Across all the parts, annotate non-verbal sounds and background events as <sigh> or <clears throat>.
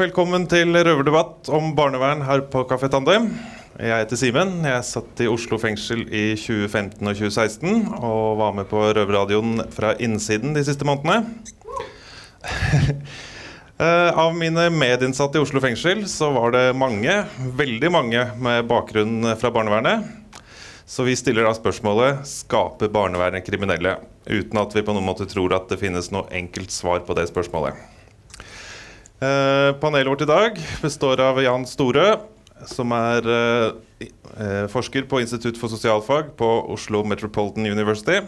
Velkommen til røverdebatt om barnevern her på Kafé Tandem. Jeg heter Simen. Jeg satt i Oslo fengsel i 2015 og 2016 og var med på Røverradioen fra innsiden de siste månedene. <laughs> Eh, av mine medinnsatte i Oslo fengsel så var det mange, veldig mange, med bakgrunn fra barnevernet. Så vi stiller da spørsmålet skaper barnevernet kriminelle? Uten at vi på noen måte tror at det finnes noe enkelt svar på det spørsmålet. Eh, panelet vårt i dag består av Jan Store, som er eh, forsker på Institutt for sosialfag på Oslo Metropolitan University.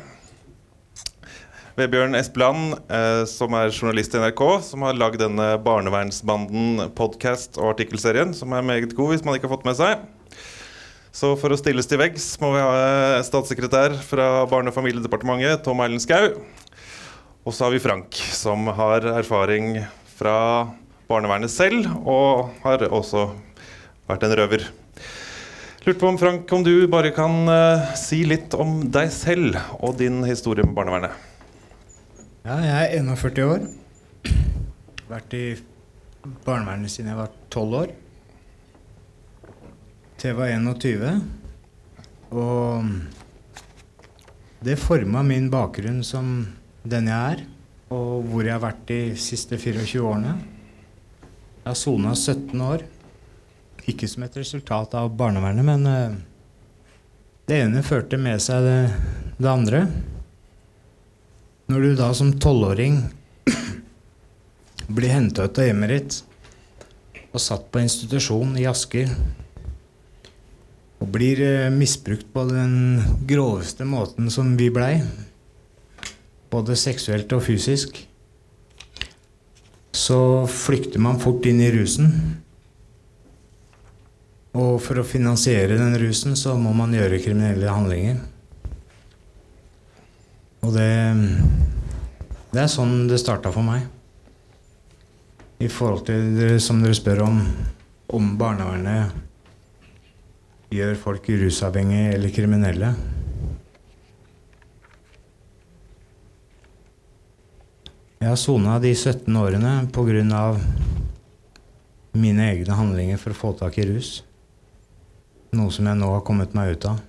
Vebjørn Espeland, eh, som er journalist i NRK, som har lagd denne Barnevernsbanden podkast- og artikkelserien, som er meget god hvis man ikke har fått med seg. Så for å stilles til veggs må vi ha eh, statssekretær fra Barne- og familiedepartementet, Tom Erlend Skau. Og så har vi Frank, som har erfaring fra barnevernet selv, og har også vært en røver. Lurte på om Frank, om du bare kan uh, si litt om deg selv og din historie med barnevernet. Ja, jeg er 41 år. Vært i barnevernet siden jeg var 12 år. Til jeg var 21. Og det forma min bakgrunn som den jeg er, og hvor jeg har vært de siste 24 årene. Jeg har sona 17 år. Ikke som et resultat av barnevernet, men uh, det ene førte med seg det, det andre. Når du da som tolvåring blir henta ut av hjemmet ditt og satt på institusjon i Asker og blir eh, misbrukt på den groveste måten som vi blei, både seksuelt og fysisk, så flykter man fort inn i rusen. Og for å finansiere den rusen så må man gjøre kriminelle handlinger. Og det Det er sånn det starta for meg. I forhold til det som dere spør om, om barnevernet gjør folk rusavhengige eller kriminelle. Jeg har sona de 17 årene pga. mine egne handlinger for å få tak i rus. Noe som jeg nå har kommet meg ut av.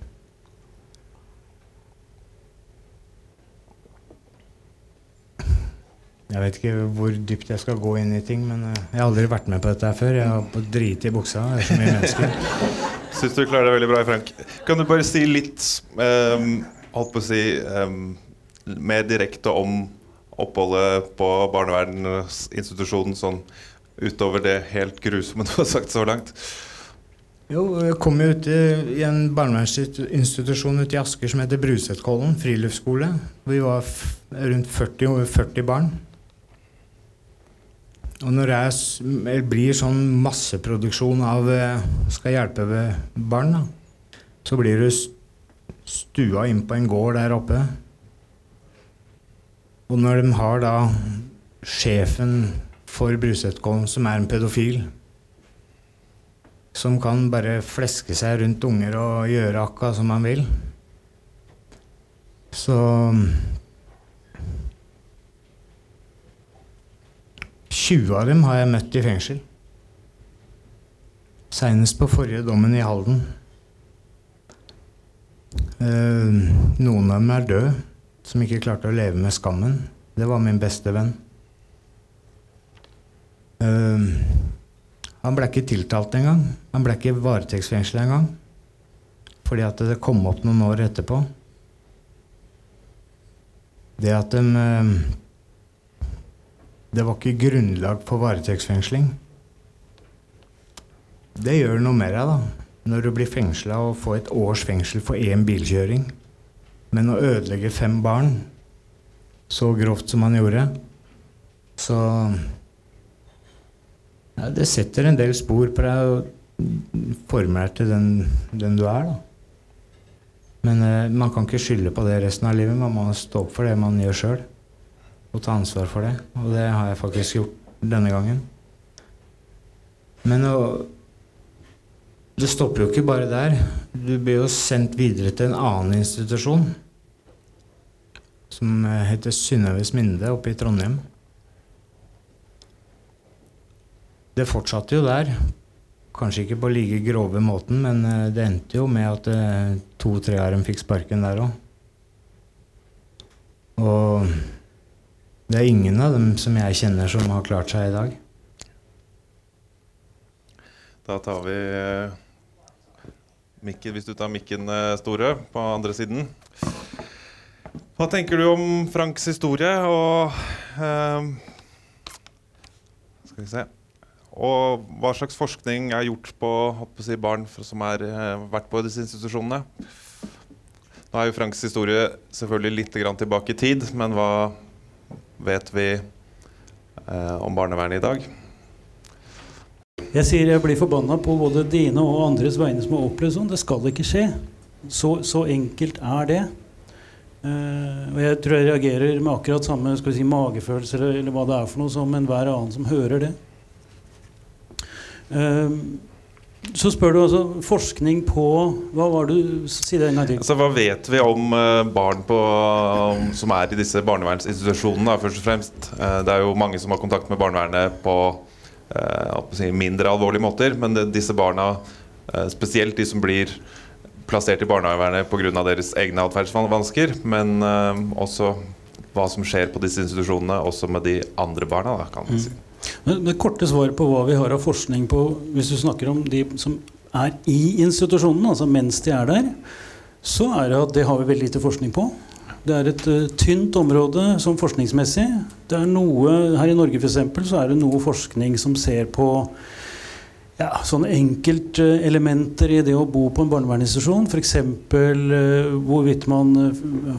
Jeg vet ikke hvor dypt jeg skal gå inn i ting, men eh, jeg har aldri vært med på dette her før. Jeg har driti i buksa. Det er så mye mennesker. <laughs> Syns du klarer deg veldig bra, Frank. Kan du bare si litt um, holdt på å si um, mer direkte om oppholdet på barnevernsinstitusjonen sånn utover det helt grusomme <laughs> du har sagt så langt? Jo, jeg kom jo ut i en barnevernsinstitusjon ute i Asker som heter Brusetkollen friluftsskole. Vi var rundt 40, 40 barn. Og når jeg blir sånn masseproduksjon av eh, skal hjelpe barn, da, så blir du stua inn på en gård der oppe. Og når de har da sjefen for Brusetkollen, som er en pedofil, som kan bare fleske seg rundt unger og gjøre akkurat som han vil, så 20 av dem har jeg møtt i fengsel. Seinest på forrige dommen i Halden. Eh, noen av dem er døde, som ikke klarte å leve med skammen. Det var min beste venn. Eh, han ble ikke tiltalt engang. Han ble ikke varetektsfengsla engang. Fordi at det kom opp noen år etterpå. Det at de eh, det var ikke grunnlag for varetektsfengsling. Det gjør noe med deg, da. Når du blir fengsla og får et års fengsel for én bilkjøring. Men å ødelegge fem barn så grovt som han gjorde, så ja, Det setter en del spor på deg og former deg til den, den, du er, da. Men eh, man kan ikke skylde på det resten av livet. Man må stå opp for det man gjør sjøl og ta ansvar for det. Og det har jeg faktisk gjort denne gangen. Men å, det stopper jo ikke bare der. Du blir jo sendt videre til en annen institusjon som heter Synnøves Minde oppe i Trondheim. det fortsatte jo der. Kanskje ikke på like grove måten, men eh, det endte jo med at eh, to-tre av dem fikk sparken der òg. Og det er ingen av dem som jeg kjenner som har klart seg i dag. Da tar vi eh, mikken, hvis du tar mikken, eh, Store, på andre siden. Hva tenker du om Franks historie og eh, Skal vi se Og hva slags forskning er gjort på, si, barn som har eh, vært på disse institusjonene? Nå er jo Franks historie selvfølgelig litt tilbake i tid, men hva vet vi eh, om barnevernet i dag? Jeg sier jeg blir forbanna på både dine og andres vegne som har opplevd sånn. Det skal ikke skje. Så, så enkelt er det. Uh, og jeg tror jeg reagerer med akkurat samme skal vi si, magefølelse eller, eller hva det er for noe som enhver annen som hører det. Uh, så spør du altså forskning på Hva var det du Si det en gang til. Altså, hva vet vi om uh, barn på, som er i disse barnevernsinstitusjonene? først og fremst? det er jo mange som har kontakt med barnevernet på si, mindre alvorlige måter. Men disse barna, spesielt de som blir plassert i barnevernet pga. deres egne atferdsvansker, men uh, også hva som skjer på disse institusjonene, også med de andre barna. Da, kan man si. Men Det korte svaret på hva vi har av forskning på hvis du snakker om de som er i institusjonene, altså mens de er der, så er det at det har vi veldig lite forskning på. Det er et uh, tynt område som forskningsmessig. Det er noe, Her i Norge for eksempel, så er det noe forskning som ser på ja, sånne enkeltelementer i det å bo på en barnevernsinstitusjon. F.eks. Uh, hvorvidt man uh,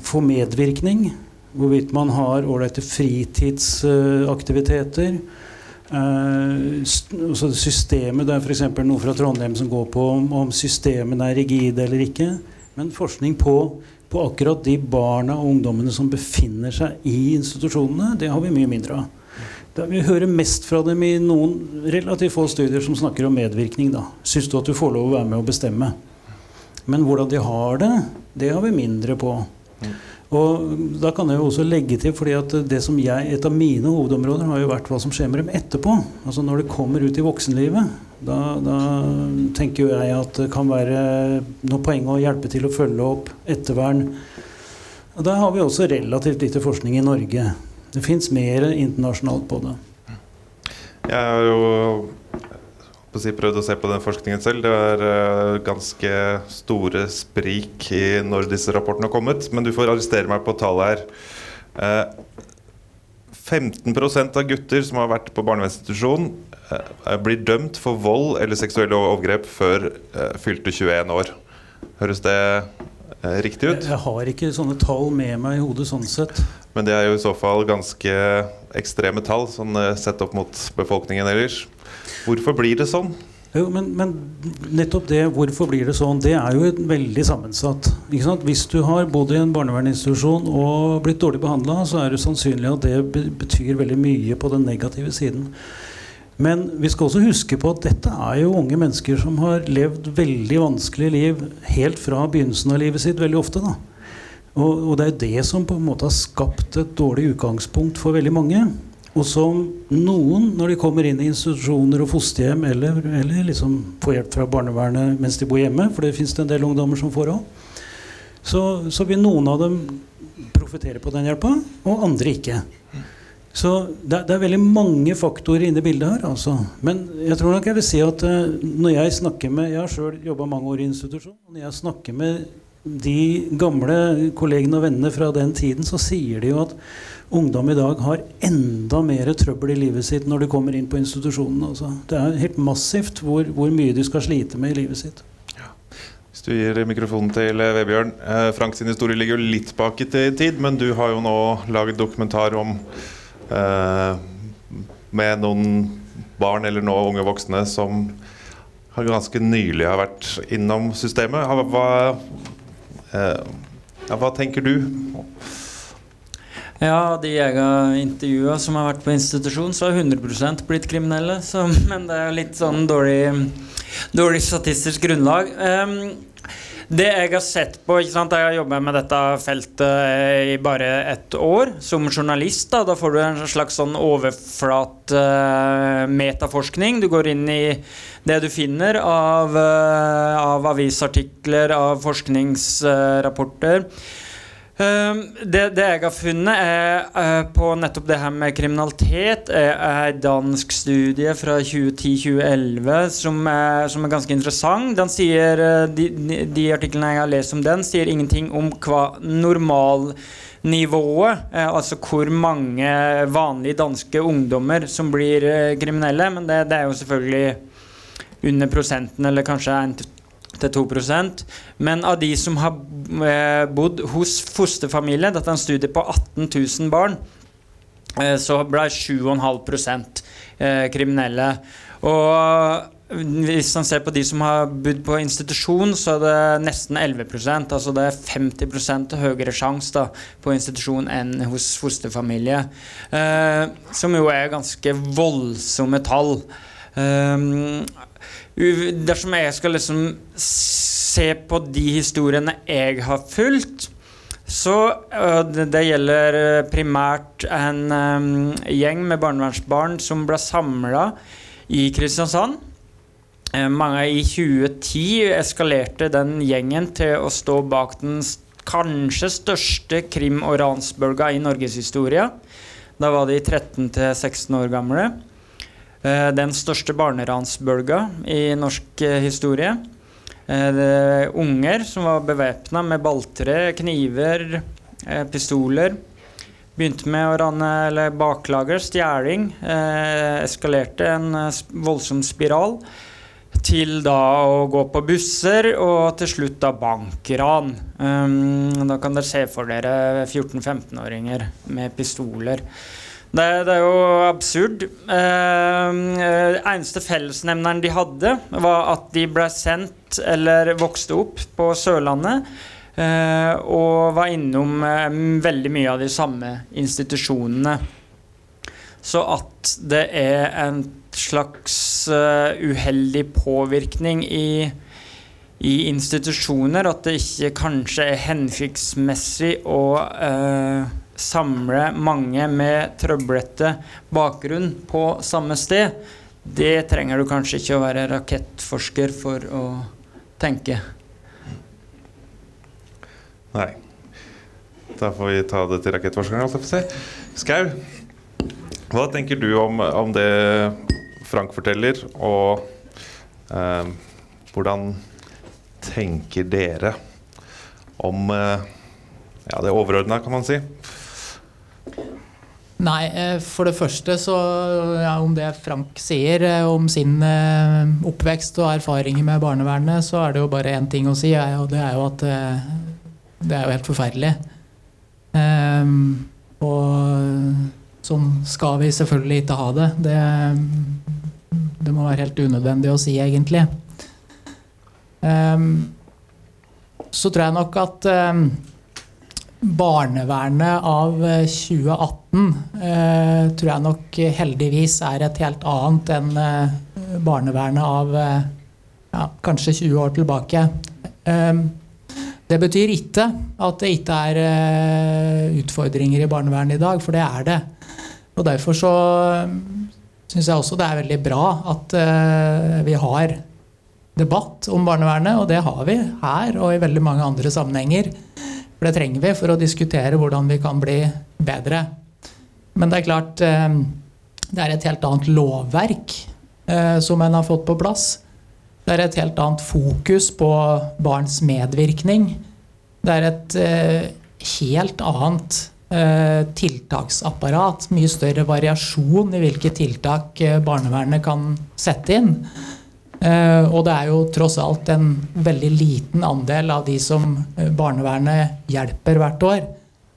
får medvirkning. Hvorvidt man har ålreite fritidsaktiviteter. Uh, systemet Det er f.eks. noe fra Trondheim som går på om systemene er rigide eller ikke. Men forskning på, på akkurat de barna og ungdommene som befinner seg i institusjonene, det har vi mye mindre av. Vi hører mest fra dem i noen relativt få studier som snakker om medvirkning. da. Syns du at du får lov å være med og bestemme? Men hvordan de har det, det har vi mindre på. Og da kan jeg jo også legge til, fordi at det som jeg, Et av mine hovedområder har jo vært hva som skjer med dem etterpå. Altså Når det kommer ut i voksenlivet. Da, da tenker jo jeg at det kan være noe poeng å hjelpe til å følge opp ettervern. Og Der har vi også relativt lite forskning i Norge. Det fins mer internasjonalt på det. Jeg har jo si, prøvd å se på den forskningen selv. Det er uh, ganske store sprik i når disse rapportene har kommet. Men du får arrestere meg på tallet her. Uh, 15% av gutter som har vært på barnevernsinstitusjon, uh, blir dømt for vold eller seksuelle overgrep før fylte 21 år. Høres det riktig ut? Jeg, jeg har ikke sånne tall med meg i hodet sånn sett. Men det er jo i så fall ganske ekstreme tall sånn eh, sett opp mot befolkningen ellers. Hvorfor blir det sånn? Jo, men, men, nettopp det, hvorfor blir det sånn, det er jo veldig sammensatt. Hvis du har bodd i en barnevernsinstitusjon og blitt dårlig behandla, så er det sannsynlig at det betyr veldig mye på den negative siden. Men vi skal også huske på at dette er jo unge mennesker som har levd veldig vanskelige liv helt fra begynnelsen av livet sitt, veldig ofte. da. Og, og, det er jo det som på en måte har skapt et dårlig utgangspunkt for veldig mange. Og som noen, når de kommer inn i institusjoner og fosterhjem, eller, eller liksom får hjelp fra barnevernet mens de bor hjemme, for det fins en del ungdommer som får òg, så, så, vil noen av dem profitere på den hjelpa, og andre ikke. Så det, det, er veldig mange faktorer inne i bildet her. Altså. Men jeg tror nok jeg vil si at uh, når jeg snakker med Jeg har sjøl jobba mange år i institusjon. og Når jeg snakker med de gamle kollegene og vennene fra den tiden, så sier de jo at ungdom i dag har enda mer trøbbel i livet sitt når de kommer inn på institusjonen. Altså. Det er helt massivt hvor, hvor, mye de skal slite med i livet sitt. Hvis du gir mikrofonen til eh, Vebjørn. Eh, Frank sin historie ligger jo litt bak i tid, men du har jo nå laget dokumentar om eh, med noen barn eller nå unge voksne som har ganske nylig har vært innom systemet. Hva, Eh, ja, hva tenker du? Ja, de jeg har intervjua som har vært på institusjon, så har 100 blitt kriminelle. Så, <laughs> men det er litt sånn dårlig, dårlig statistisk grunnlag. Um, Det jeg har sett på ikke sant? Jeg har jobba med dette feltet i bare ett år som journalist. Da, da får du en slags sånn overflat uh, metaforskning. Du går inn i det du finner av, uh, av avisartikler, av forskningsrapporter. Uh, det, det, jeg har funnet er, uh, på nettopp det her med kriminalitet, er en dansk studie fra 2010-2011 som, som, er ganske interessant. Sier, uh, de, de, artiklene jeg har lest om den, sier ingenting om hva normalnivået, uh, altså hvor mange vanlige danske ungdommer som blir kriminelle, men det, det, er jo selvfølgelig under prosenten, eller kanskje 1 til 2 Men av de som har eh, bodd hos fosterfamilie, dette er en studie på 18 000 barn, eh, så ble 7,5 eh, kriminelle. Og hvis man ser på de som har bodd på institusjon, så er det nesten 11% Altså det er 50% høyere sjanse på institusjon enn hos fosterfamilie. Eh, som jo er ganske voldsomme tall. Um, Dersom jeg skal liksom se på de historiene jeg har fulgt, så det, det gjelder øh, primært en um, gjeng med barnevernsbarn som ble samla i Kristiansand. Mange I 2010 eskalerte den gjengen til å stå bak den kanskje største krim- og ransbølga i norgeshistoria. Da var de 13-16 år gamle. Eh, den største barneransbølga i norsk eh, historie. Eh, unger som var bevæpna med balltre, kniver, pistoler. Begynte med å ranne baklager, stjeling. eskalerte en voldsom spiral til da å gå på busser og til slutt da bankran. Um, da kan dere se for dere 14-15-åringer med pistoler. Det, det, er jo absurd. Eh, eneste fellesnevneren de hadde, var at de ble sendt eller vokste opp på Sørlandet. Eh, og var innom eh, veldig mye av de samme institusjonene. Så at det er en slags uh, uheldig påvirkning i, i, institusjoner, at det ikke kanskje er hensiktsmessig å uh, samle mange med trøblete bakgrunn på samme sted, det trenger du kanskje ikke å være rakettforsker for å tenke. Nei. Da får vi ta det til rakettforskeren. Skau, hva tenker du om, om det Frank forteller, og eh, hvordan tenker dere om eh, ja, det overordna, kan man si? Nei, eh, for det første så ja, Om det Frank sier eh, om sin eh, oppvekst og erfaringer med barnevernet, så er det jo bare én ting å si, og det er jo at det er jo helt forferdelig. Um, og sånn skal vi selvfølgelig ikke ha det. det. Det må være helt unødvendig å si, egentlig. Um, så tror jeg nok at um, barnevernet av 2018 eh, eh, tror jeg nok heldigvis er et helt annet enn eh, barnevernet av eh, ja, kanskje 20 år tilbake. Eh, det betyr ikke at det ikke er eh, utfordringer i barnevernet i dag, for det er det. Og Derfor så syns jeg også det er veldig bra at vi har debatt om barnevernet, og det har vi her og i veldig mange andre sammenhenger. For det trenger vi for å diskutere hvordan vi kan bli bedre. Men det er klart eh, det er et helt annet lovverk eh, som en har fått på plass. Det er et helt annet fokus på barns medvirkning. Det er et eh, helt annet tiltaksapparat. Mye større variasjon i hvilke tiltak barnevernet kan sette inn. Uh, og det er jo tross alt en veldig liten andel av de som uh, barnevernet hjelper hvert år,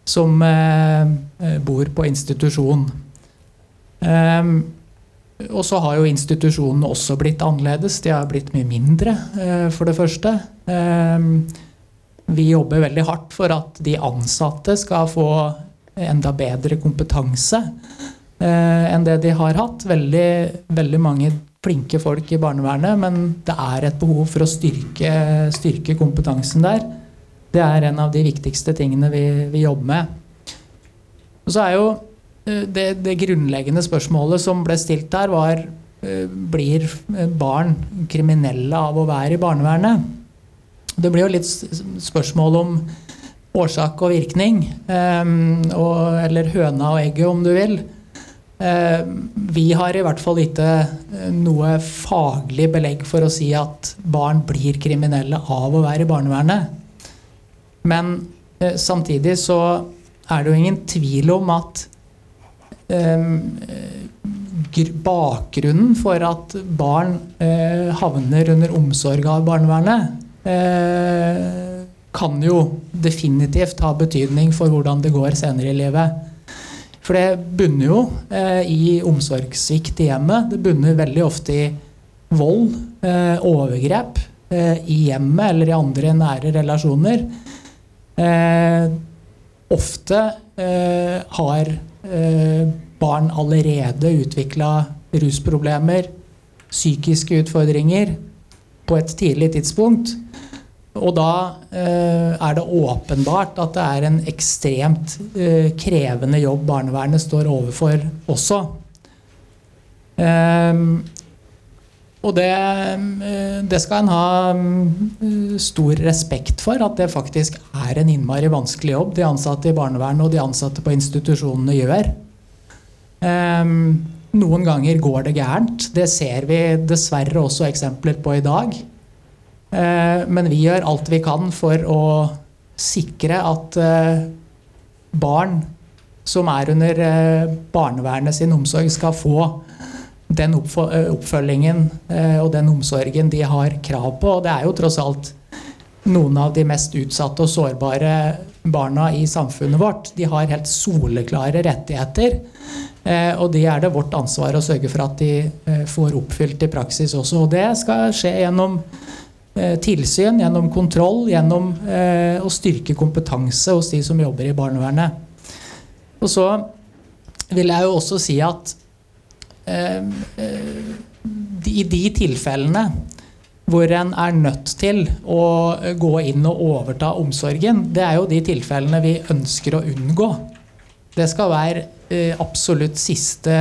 som uh, bor på institusjon. Um, og så har jo institusjonene også blitt annerledes. De har blitt mye mindre, for det første. Um, vi jobber veldig hardt for at de ansatte skal få enda bedre kompetanse enn det de har hatt. Veldig, veldig mange flinke folk i barnevernet, men det er et behov for å styrke, styrke kompetansen der. Det er en av de viktigste tingene vi, vi jobber med. Og så er jo eh, det, det, grunnleggende spørsmålet som ble stilt der, var eh, blir barn kriminelle av å være i barnevernet? Det blir jo litt spørsmål om årsak og virkning. Eller høna og egget, om du vil. Uh, vi har i hvert fall ikke eh, noe faglig belegg for å si at barn blir kriminelle av å være i barnevernet. Men uh, samtidig så er det jo ingen tvil om at bakgrunnen for at barn havner under omsorg av barnevernet, kan jo definitivt ha betydning for hvordan det går senere i livet. For det bunner jo eh, i omsorgssvikt i hjemmet. Det bunner veldig ofte i vold, eh, overgrep eh, i hjemmet eller i andre nære relasjoner. Eh, ofte eh, har eh, barn allerede utvikla rusproblemer, psykiske utfordringer, på et tidlig tidspunkt. Og da eh, er det åpenbart at det er en ekstremt eh, krevende jobb barnevernet står overfor også. Eh, og det, eh, det, skal en ha mm, stor respekt for, at det faktisk er en innmari vanskelig jobb de ansatte i barnevernet og de ansatte på institusjonene gjør. Eh, noen ganger går det gærent. Det ser vi dessverre også eksempler på i dag. Eh, men vi gjør alt vi kan for å sikre at eh, barn som er under eh, barnevernet sin omsorg, skal få den oppfølgingen og den omsorgen de har krav på. Og det er jo tross alt noen av de mest utsatte og sårbare barna i samfunnet vårt. De har helt soleklare rettigheter. Og de er det vårt ansvar å sørge for at de får oppfylt i praksis også. Og det skal skje gjennom tilsyn, gjennom kontroll, gjennom eh, å styrke kompetanse hos de som jobber i barnevernet. Og så vil jeg jo også si at eh, i de tilfellene hvor en er nødt til å gå inn og overta omsorgen, det er jo de tilfellene vi ønsker å unngå. Det skal være absolutt siste,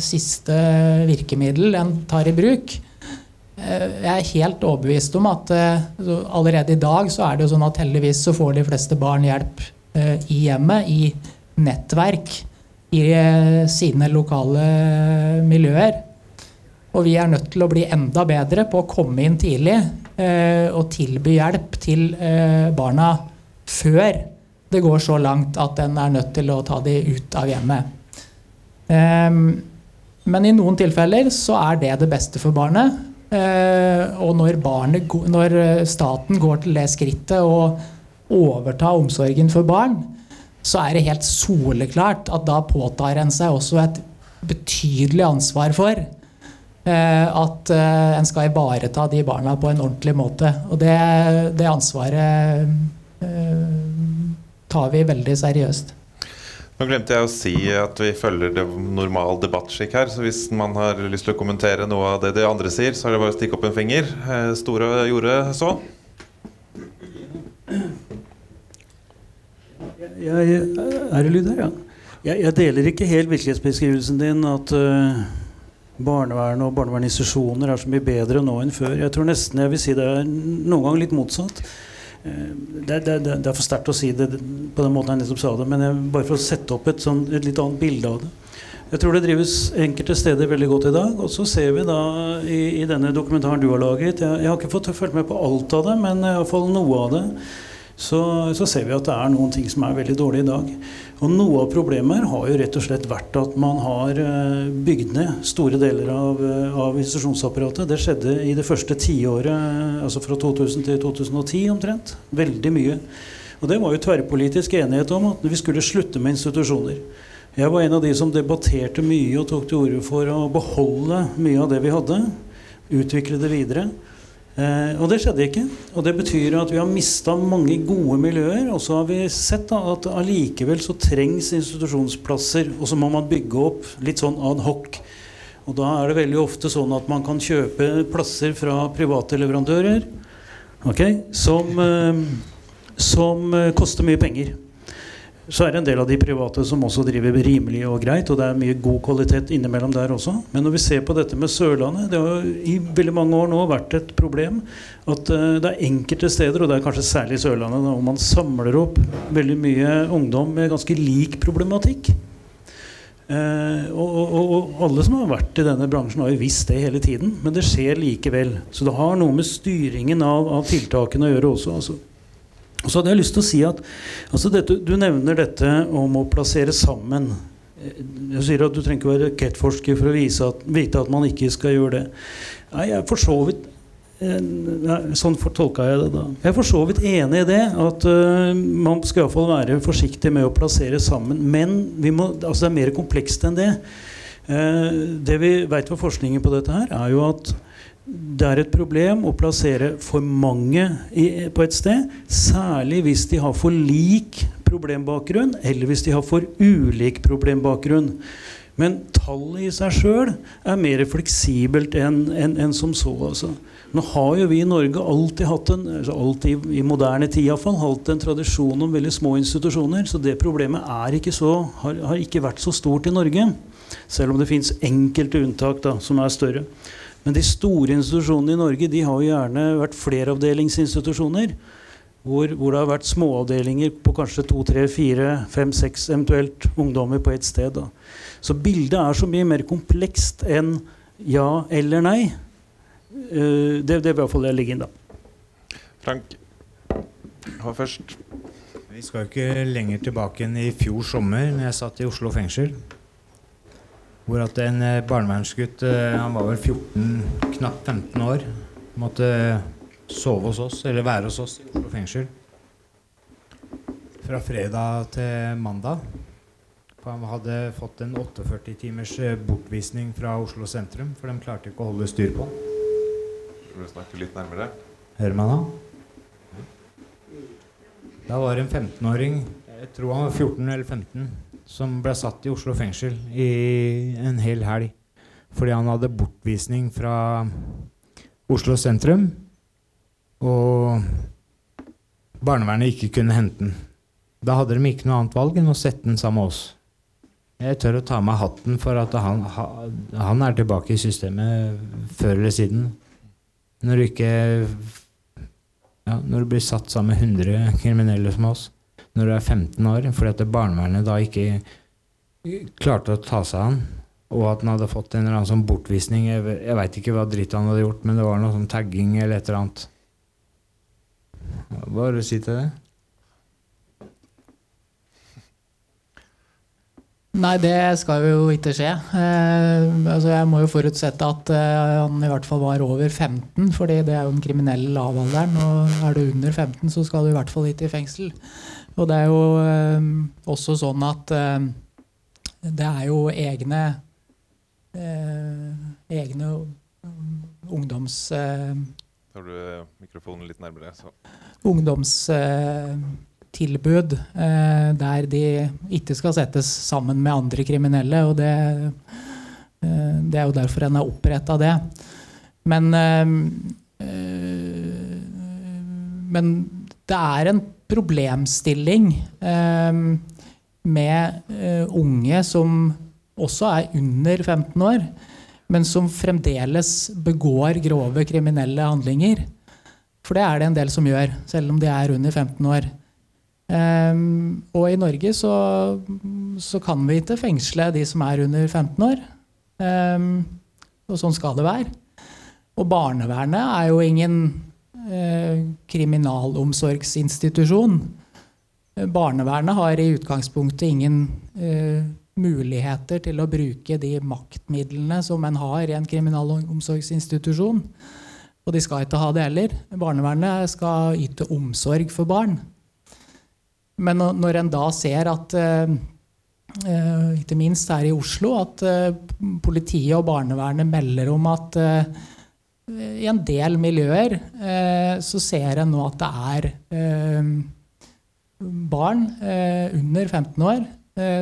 siste virkemiddel en tar i bruk. Eh, jeg er helt overbevist om at eh, allerede i dag så er det jo sånn at heldigvis så får de fleste barn hjelp eh, i hjemmet, i nettverk, i sine lokale miljøer. Og vi er nødt til å bli enda bedre på å komme inn tidlig og tilby hjelp til barna før det går så langt at en er nødt til å ta de ut av hjemmet. Men i noen tilfeller så er det det beste for barnet. Eh, og når, barnet, når eh, staten går til det skrittet å overta omsorgen for barn, så er det helt soleklart at da påtar en seg også et betydelig ansvar for eh, at en skal ivareta de barna på en ordentlig måte. Og det, det ansvaret tar vi veldig seriøst. Nå glemte jeg å si at vi følger det normal debattskikk her. Så hvis man har lyst til å kommentere noe av det de andre sier, så er det bare å stikke opp en finger. Eh, Store gjorde så. Jeg, er det lyd her, ja? Jeg, jeg, deler ikke helt virkelighetsbeskrivelsen din at uh, barnevern og barnevernsinstitusjoner er så mye bedre nå enn før. Jeg tror nesten jeg vil si det er noen ganger litt motsatt. Eh, det, det, det, er for sterkt å si det på den måten jeg nettopp sa det, men jeg, bare for å sette opp et, sånn, et, litt annet bilde av det. Jeg tror det drives enkelte steder veldig godt i dag. Og så ser vi da i, i denne dokumentaren du har laget Jeg, jeg har ikke fått følge med på alt av det, men iallfall noe av det så, så, ser vi at det er noen ting som er veldig dårlige i dag. Og noe av problemet har jo rett og slett vært at man har eh, bygd ned store deler av, eh, av institusjonsapparatet. Det skjedde i det første tiåret, altså fra 2000 til 2010 omtrent. Veldig mye. Og det var jo tverrpolitisk enighet om at vi skulle slutte med institusjoner. Jeg var en av de som debatterte mye og tok til orde for å beholde mye av det vi hadde. Utvikle det videre. Eh, og det skjedde ikke. Og det betyr at vi har mista mange gode miljøer. Og så har vi sett da, at allikevel så trengs institusjonsplasser, og så må man bygge opp litt sånn ad hoc. Og da er det veldig ofte sånn at man kan kjøpe plasser fra private leverandører okay, som, eh, som eh, koster mye penger. Så er det en del av de private som også driver rimelig og greit, og det er mye god kvalitet innimellom der også. Men når vi ser på dette med Sørlandet, det har i veldig mange år nå vært et problem at uh, det er enkelte steder, og det er kanskje særlig Sørlandet, hvor man samler opp veldig mye ungdom med ganske lik problematikk. Uh, og, og, og, alle som har vært i denne bransjen, har jo visst det hele tiden. Men det skjer likevel. Så det har noe med styringen av, av tiltakene å gjøre også. Altså. Og så hadde jeg lyst til å si at altså dette, Du nevner dette om å plassere sammen. Jeg sier at Du trenger ikke være rakettforsker for å at, vite at man ikke skal gjøre det. Nei, jeg er for så vidt Sånn tolka jeg det da. Jeg er for så vidt enig i det. At uh, man skal iallfall være forsiktig med å plassere sammen. Men må, altså det er mer komplekst enn det. Uh, det vi veit fra forskningen på dette her, er jo at det er et problem å plassere for mange i, på et sted. Særlig hvis de har for lik problembakgrunn, eller hvis de har for ulik problembakgrunn. Men tallet i seg sjøl er mer fleksibelt enn en, en som så. Altså. Nå har jo vi i Norge alltid hatt en altså alltid i moderne tid i fall, hatt en tradisjon om veldig små institusjoner. Så det problemet ikke så, har, har, ikke vært så stort i Norge. Selv om det fins enkelte unntak da, som er større. Men de store institusjonene i Norge de har jo gjerne vært fleravdelingsinstitusjoner. Hvor, hvor, det har vært småavdelinger på kanskje to, tre, fire, fem, seks eventuelt ungdommer på ett sted. Da. Så bildet er så mye mer komplekst enn ja eller nei. Uh, det, det vil iallfall jeg legge inn, da. Frank, hva først? Vi skal jo ikke lenger tilbake enn i fjor sommer, når jeg satt i Oslo fengsel. Hvor at en eh, barnevernsgutt, eh, han var vel 14, knapt 15 år, måtte sove hos oss, eller være hos oss i Oslo fengsel. Fra fredag til mandag. For han hadde fått en 48 timers eh, bortvisning fra Oslo sentrum, for de klarte ikke å holde styr på han. Vil du snakke litt nærmere? Hører man han? Da var det en 15-åring, jeg tror han var 14 eller 15, som ble satt i Oslo fengsel i en hel helg fordi han hadde bortvisning fra Oslo sentrum. Og barnevernet ikke kunne hente den. Da hadde de ikke noe annet valg enn å sette den sammen med oss. Jeg tør å ta meg hatten for at han, han er tilbake i systemet før eller siden. Når du ikke ja, Når du blir satt sammen med 100 kriminelle som oss når du er 15 år, fordi at barnevernet da ikke klarte å ta seg an. Og at han hadde fått en eller annen sånn bortvisning. Jeg, jeg veit ikke hva dritt han hadde gjort, men det var noe sånn tagging eller et eller annet. Hva har du å si til det? Nei, det skal jo ikke skje. Eh, altså jeg må jo forutsette at eh, han i hvert fall var over 15, fordi det er jo den kriminelle lavalderen. Og er du under 15, så skal du i hvert fall ikke i fengsel. Og det er jo eh, også sånn at eh, det er jo egne eh, egne ungdoms... Tar du mikrofonen litt nærmere? Så. Ungdomstilbud der de ikke skal settes sammen med andre kriminelle. Og det, det er jo derfor en har oppretta det. Men, men det er en problemstilling eh, med eh, unge som også er under 15 år, men som fremdeles begår grove kriminelle handlinger. For det er det en del som gjør, selv om de er under 15 år. Um, og i Norge så, så, kan vi ikke fengsle de som er under 15 år. Um, og sånn skal det være. Og barnevernet er jo ingen kriminalomsorgsinstitusjon. Barnevernet har i utgangspunktet ingen eh, muligheter til å bruke de maktmidlene som en har i en kriminalomsorgsinstitusjon. Og de skal ikke ha det heller. Barnevernet skal yte omsorg for barn. Men når en da ser at eh, ikke minst her i Oslo, at politiet og barnevernet melder om at i en del miljøer eh, så ser en nå at det er eh, barn eh, under 15 år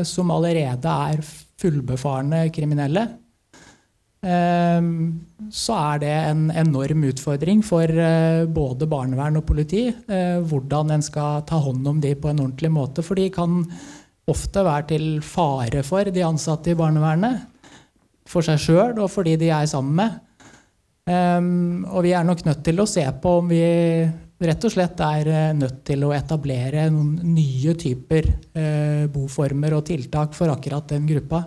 som allerede er fullbefarne kriminelle. så er det en enorm utfordring for både barnevern og politi hvordan en skal ta hånd om de på en ordentlig måte. For de kan ofte være til fare for de ansatte i barnevernet. For seg sjøl og for de de er sammen med. Um, og vi er nok nødt til å se på om vi rett og slett er uh, nødt til å etablere noen nye typer uh, boformer og tiltak for akkurat den gruppa.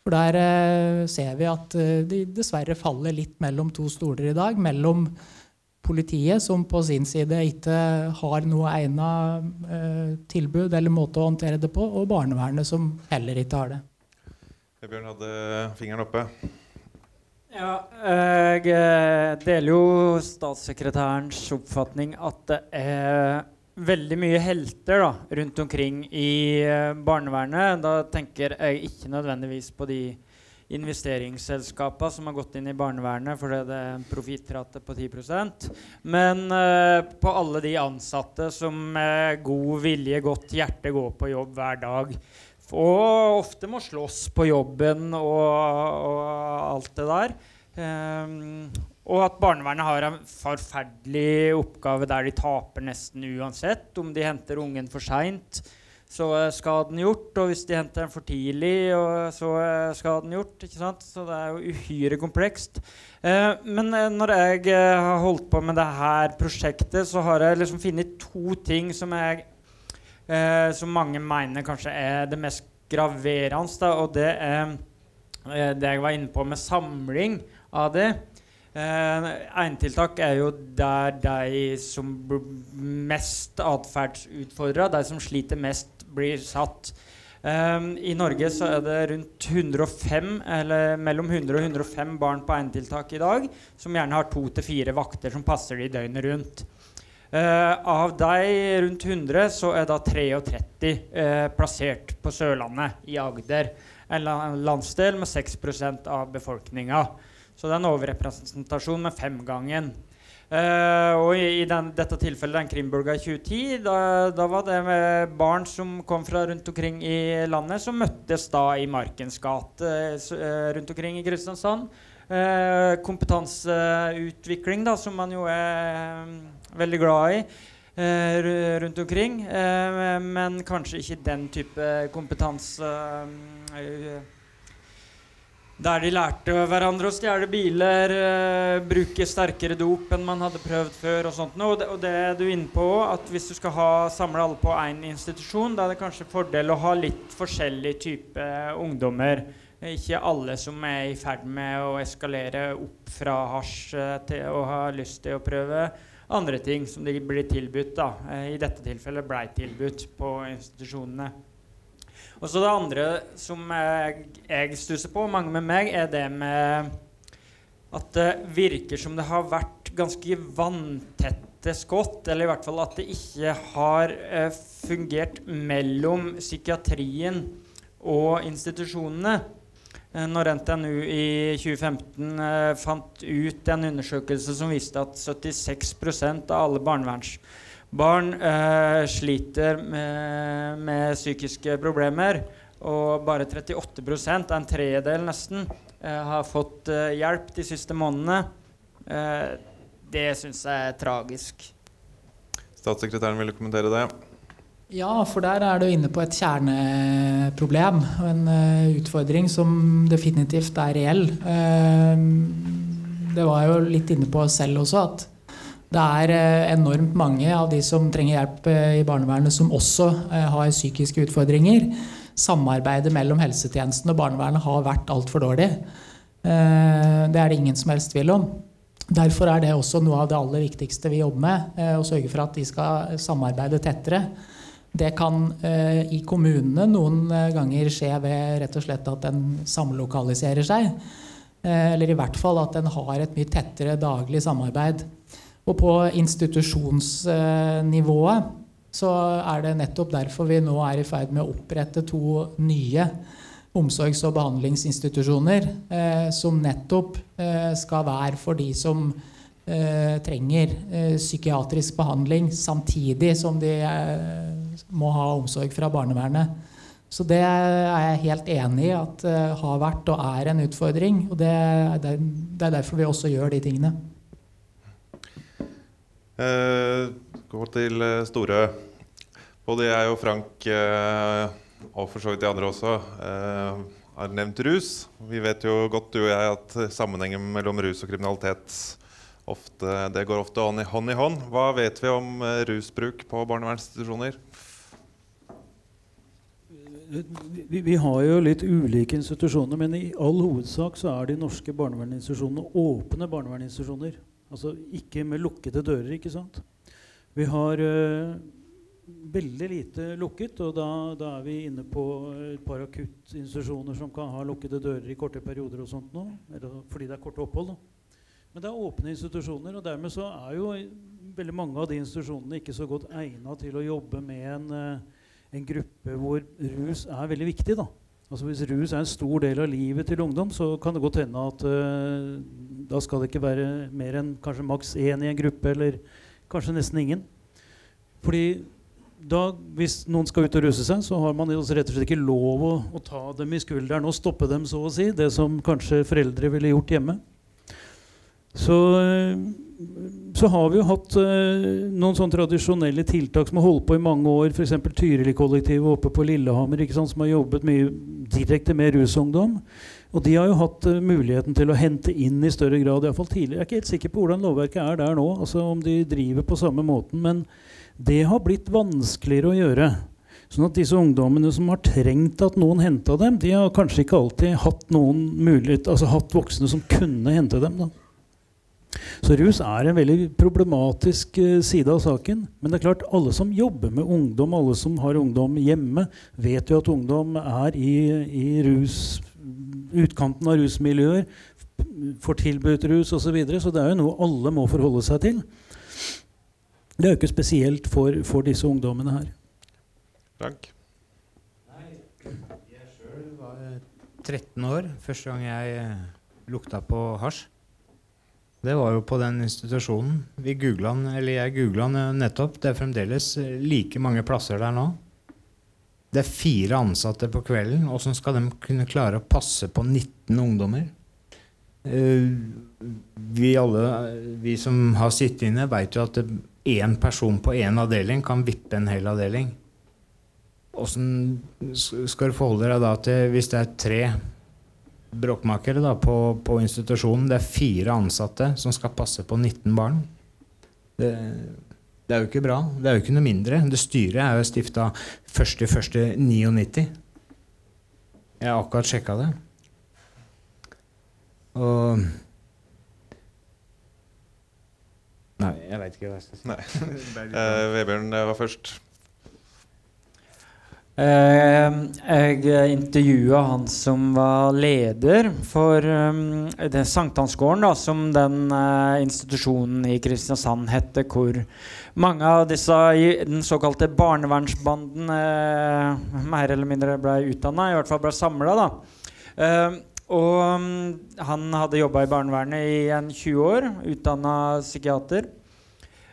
For der uh, ser vi at de dessverre faller litt mellom to stoler i dag. Mellom politiet, som på sin side ikke har noe egnet tilbud eller måte å håndtere det på, og barnevernet, som heller ikke har det. Bjørn hadde fingeren oppe. Ja, jeg eh, deler jo statssekretærens oppfatning at det er veldig mye helter da, rundt omkring i eh, barnevernet. Da tenker jeg ikke nødvendigvis på de investeringsselskapene som har gått inn i barnevernet fordi det er en profittrate på 10% men uh, på alle de ansatte som med god vilje, godt hjerte går på jobb hver dag. Og ofte må slåss på jobben og, og alt det der. Um, og at barnevernet har en forferdelig oppgave der de taper nesten uansett. Om de henter ungen for seint, så er skaden gjort. Og hvis de henter den for tidlig, så er skaden gjort. ikke sant? Så det er jo uhyre komplekst. Eh, men når jeg uh, har holdt på med det her prosjektet, så har jeg liksom funnet to ting som jeg eh, som mange mener kanskje er det mest graverende. Og det er eh, det jeg var inne på med samling av det. Eh, Enetiltak er jo der de som blir mest atferdsutfordra, de som sliter mest, blir satt. Um, I Norge så er det rundt 105, eller mellom 100 og 105 barn på enetiltak i dag, som gjerne har to til fire vakter som passer de døgnet rundt. Uh, av de rundt 100 så er da 33 uh, eh, plassert på Sørlandet, i Agder. En landsdel med 6% av befolkninga. Så det er en overrepresentasjon med femgangen. Uh, og i, i den, dette tilfellet, den Krimburga i 2010, da, da, var det med barn som kom fra rundt omkring i landet, som møttes da i Markens gate rundt omkring i Kristiansand. kompetanseutvikling, da, som man jo er veldig glad i eh, rundt omkring. Eh, men kanskje ikke den type kompetanse eh, der de lærte hverandre å stjele biler, bruke sterkere dop enn man hadde prøvd før. Og sånt. Og det, og det er du inne på at hvis du skal ha, samle alle på én institusjon, da er det kanskje fordel å ha litt forskjellig type ungdommer. Ikke alle som er i ferd med å eskalere opp fra hasj til å ha lyst til å prøve andre ting som de blir tilbudt. da, eh, I dette tilfellet blei tilbudt på institusjonene. Og så Det andre som jeg, jeg stusser på, mange med meg, er det med at det virker som det har vært ganske vanntette skott. Eller i hvert fall at det ikke har eh, fungert mellom psykiatrien og institusjonene. Eh, når NTNU i 2015 eh, fant ut en undersøkelse som viste at 76% av alle barnevernsbarn eh, sliter med, med, psykiske problemer, og bare 38% en tredjedel nesten, eh, har fått eh, hjelp de siste månedene, det syns jeg er tragisk. Statssekretæren ville kommentere det. Ja, for der er du inne på et kjerneproblem og en uh, utfordring som definitivt er reell. Uh, det var jeg jo litt inne på selv også, at det er uh, enormt mange av de som trenger hjelp i barnevernet, som også har psykiske utfordringer. Samarbeidet mellom helsetjenesten og barnevernet har vært altfor dårlig. det er det ingen som helst tvil om. Derfor er det også noe av det aller viktigste vi jobber med, å sørge for at de skal samarbeide tettere. Det kan eh, i kommunene noen eh, ganger skje ved rett og slett at en samlokaliserer seg. Eh, eller i hvert fall at en har et mye tettere daglig samarbeid. Og på institusjonsnivået så er det nettopp derfor vi nå er i ferd med å opprette to nye omsorgs- og behandlingsinstitusjoner eh, som nettopp eh, skal være for de som eh, trenger psykiatrisk behandling samtidig som de må ha omsorg fra barnevernet. Så det er jeg helt enig i at uh, har vært og er en utfordring. Og det, er derfor vi også gjør de tingene. Eh, gå til eh, store. Både jeg og Frank, eh, og for så vidt de andre også, eh, har nevnt rus. Vi vet jo godt du og jeg at sammenhengen mellom rus og kriminalitet ofte, det går ofte hånd i hånd. i hånd. Hva vet vi om eh, rusbruk på barnevernsinstitusjoner? Vi, vi, har jo litt ulike institusjoner, men i all hovedsak så er de norske barnevernsinstitusjonene åpne barnevernsinstitusjoner. Altså ikke med lukkede dører, ikke sant. Vi har øh, veldig lite lukket, og da, da, er vi inne på et par akuttinstitusjoner som kan ha lukkede dører i korte perioder og sånt nå, fordi det er korte opphold. Da. Men det er åpne institusjoner, og dermed så er jo veldig mange av de institusjonene ikke så godt egna til å jobbe med en, eh, en, gruppe hvor rus er veldig viktig. da. Altså Hvis rus er en stor del av livet til ungdom, så kan det godt hende at uh, da skal det ikke være mer enn kanskje maks én i en gruppe, eller kanskje nesten ingen. Fordi da, hvis noen skal ut og ruse seg, så har man rett og slett ikke lov å, å ta dem i skulderen og stoppe dem, så å si. Det som kanskje foreldre ville gjort hjemme. Så, så har vi jo hatt uh, noen sånne tradisjonelle tiltak som har holdt på i mange år. F.eks. Tyrili-kollektivet oppe på Lillehammer sant, som har jobbet mye direkte med rusungdom. Og de har jo hatt uh, muligheten til å hente inn i større grad, iallfall tidligere. Jeg er ikke helt sikker på hvordan lovverket er der nå, altså om de driver på samme måten. Men det har blitt vanskeligere å gjøre. Sånn at disse ungdommene som har trengt at noen henta dem, de har kanskje ikke alltid hatt, noen mulighet, altså hatt voksne som kunne hente dem. da. Så rus er en veldig problematisk uh, side av saken. Men det er klart alle som jobber med ungdom, alle som har ungdom hjemme, vet jo at ungdom er i, i rus, utkanten av rusmiljøer, får tilbudt rus osv. Så, videre, så det er jo noe alle må forholde seg til. Det er jo ikke spesielt for, for disse ungdommene her. Takk. Jeg sjøl var 13 år første gang jeg eh, lukta på hasj. Det var jo på den institusjonen. Vi googlet, eller Jeg googla den nettopp. Det er fremdeles like mange plasser der nå. Det er fire ansatte på kvelden. Åssen skal de kunne klare å passe på 19 ungdommer? Uh, vi alle, vi som har sittet inne, veit jo at én person på én avdeling kan vippe en hel avdeling. Åssen skal du forholde deg da til hvis det er tre bråkmakere da, på, på, institusjonen. Det er fire ansatte som skal passe på 19 barn. Det, det, er jo ikke bra. Det er jo ikke noe mindre. Det styret er jo stifta 1.1.99. Jeg har akkurat sjekka det. Og Nei, jeg veit ikke hva jeg skal si. Nei. uh, <laughs> Vebjørn var først. Uh, jeg intervjua han som var leder for um, Sankthansgården, som den uh, institusjonen i Kristiansand hette, hvor mange av disse i den såkalte barnevernsbanden uh, mer eller mindre ble utdanna, i hvert fall ble samla. Uh, og um, han hadde jobba i barnevernet i en 20 år, utdanna psykiater.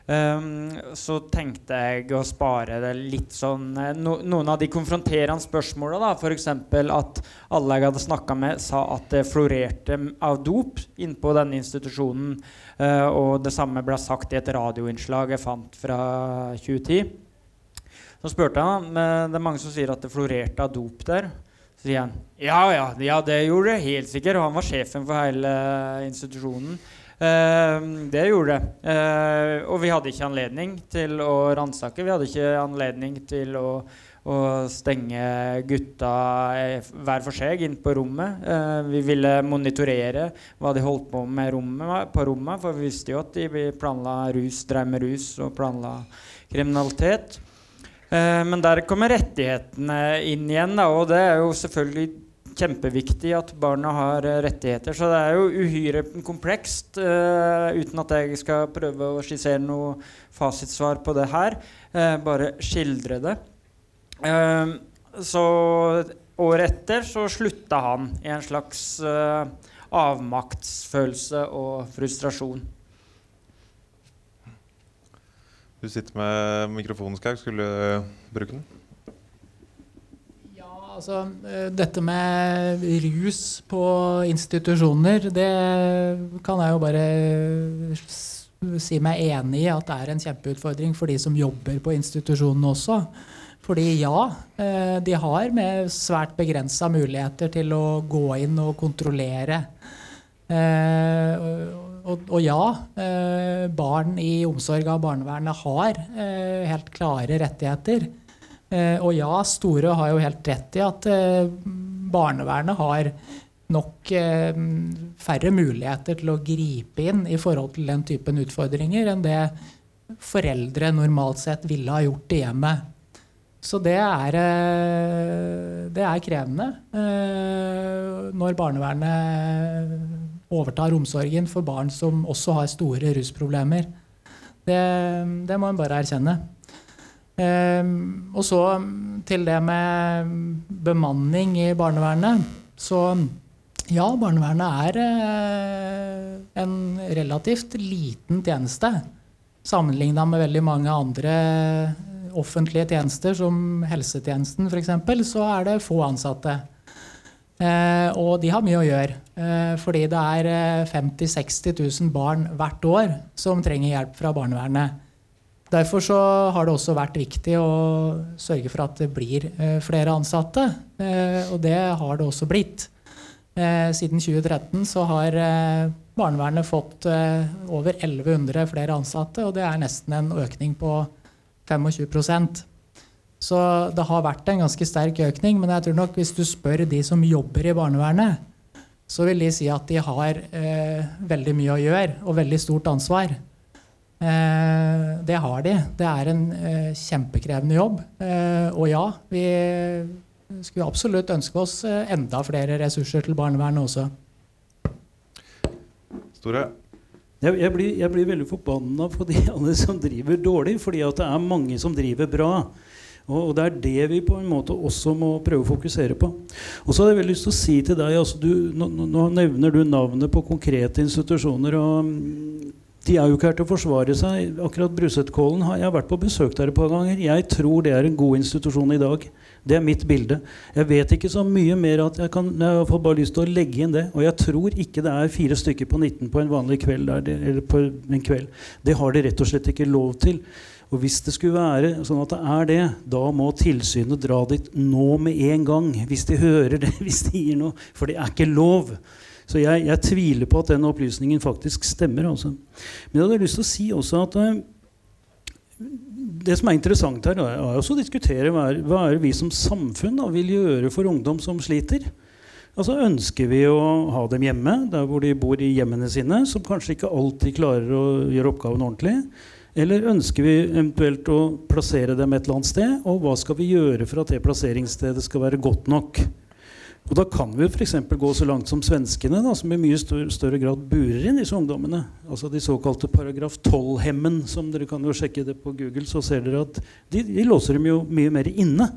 Um, så tenkte jeg å spare det litt sånn eh, no, Noen av de konfronterende spørsmåla, da, f.eks. at alle jeg hadde snakka med, sa at det florerte av dop innpå denne institusjonen. Uh, og det samme ble sagt i et radioinnslag jeg fant fra 2010. Så spurte jeg men det er mange som sier at det florerte av dop der. Så sier han ja, ja, ja det gjorde det helt sikkert. Og han var sjefen for hele institusjonen. Uh, det gjorde det. Uh, og vi hadde ikke anledning til å ransake. Vi hadde ikke anledning til å, å stenge gutta eh, hver for seg inn på rommet. Uh, vi ville monitorere hva de holdt på med rommet, på rommet, for vi visste jo at de planla rus, drev med rus og planla kriminalitet. men der kommer rettighetene inn igjen, da, og det er jo selvfølgelig kjempeviktig at barna har eh, rettigheter. Så det er jo uhyre komplekst, uh, uten at jeg skal prøve å skissere noe fasitsvar på det her. Uh, bare skildre det. Uh, så året etter så slutta han i en slags avmaktsfølelse og frustrasjon. Du sitter med mikrofonen, Skaug. Skulle du bruke den? Altså eh, Dette med rus på institusjoner, det kan jeg jo bare si meg enig i at det er en kjempeutfordring for de som jobber på institusjonene også. Fordi ja, eh, de har med svært begrensa muligheter til å gå inn og kontrollere. Eh, og, ja, barn i omsorg av barnevernet har helt klare rettigheter. Eh, og ja, Store har jo helt rett i at eh, barnevernet har nok eh, færre muligheter til å gripe inn i forhold til den typen utfordringer enn det foreldre normalt sett ville ha gjort i hjemmet. Så det er, det er krevende når barnevernet overtar omsorgen for barn som også har store rusproblemer. Det, det må en bare erkjenne. Eh, og så til det med bemanning i barnevernet. Så ja, barnevernet er eh, en relativt liten tjeneste. Sammenligna med veldig mange andre offentlige tjenester, som helsetjenesten f.eks., så er det få ansatte. Eh, og de har mye å gjøre, eh, fordi det er eh, 50 000-60 000 barn hvert år som trenger hjelp fra barnevernet. Derfor så har det også vært viktig å sørge for at det blir eh, flere ansatte, eh, og det har det også blitt. Eh, siden 2013 så har barnevernet fått over 1100 flere ansatte, og det er nesten en økning på 25% Så det har vært en ganske sterk økning, men jeg tror nok hvis du spør de som jobber i barnevernet, så vil de si at de har veldig mye å gjøre og veldig stort ansvar. Eh, det har de. Det er en eh, kjempekrevende jobb. Eh, og ja, vi skulle absolutt ønske oss enda flere ressurser til barnevernet også. Store? Jeg, jeg, blir, jeg blir veldig forbanna på de alle som driver dårlig, fordi at det er mange som driver bra. Og, og det er det vi på en måte også må prøve å fokusere på. Og så hadde jeg veldig lyst til å si til deg altså du, nå, nå- nevner du navnet på konkrete institusjoner. og de er jo ikke her til å forsvare seg. Akkurat Brusetkollen har jeg vært på besøk der et par ganger. Jeg tror det er en god institusjon i dag. Det er mitt bilde. Jeg vet ikke så mye mer at jeg kan Jeg har bare lyst til å legge inn det. Og jeg tror ikke det er fire stykker på 19 på en vanlig kveld. Der, eller på en kveld. Det har de rett og slett ikke lov til. Og hvis det skulle være sånn at det er det, da må tilsynet dra dit nå med en gang. Hvis de hører det, <laughs> hvis de gir noe. For det er ikke lov. Så jeg, jeg tviler på at den opplysningen faktisk stemmer. Også. Men jeg hadde lyst til å si også at eh, det som er interessant her, er også å diskutere hva er, hva er vi som samfunn da, vil gjøre for ungdom som sliter. Altså Ønsker vi å ha dem hjemme, der hvor de bor i hjemmene sine, som kanskje ikke alltid klarer å gjøre oppgaven ordentlig? Eller ønsker vi eventuelt å plassere dem et eller annet sted? Og hva skal vi gjøre for at det plasseringsstedet skal være godt nok? Og Da kan vi f.eks. gå så langt som svenskene, da, som i mye større, grad burer inn disse ungdommene. Altså De såkalte paragraf 12-hemmen, som dere kan jo sjekke det på Google. Så ser dere at de, de låser dem jo mye mer inne.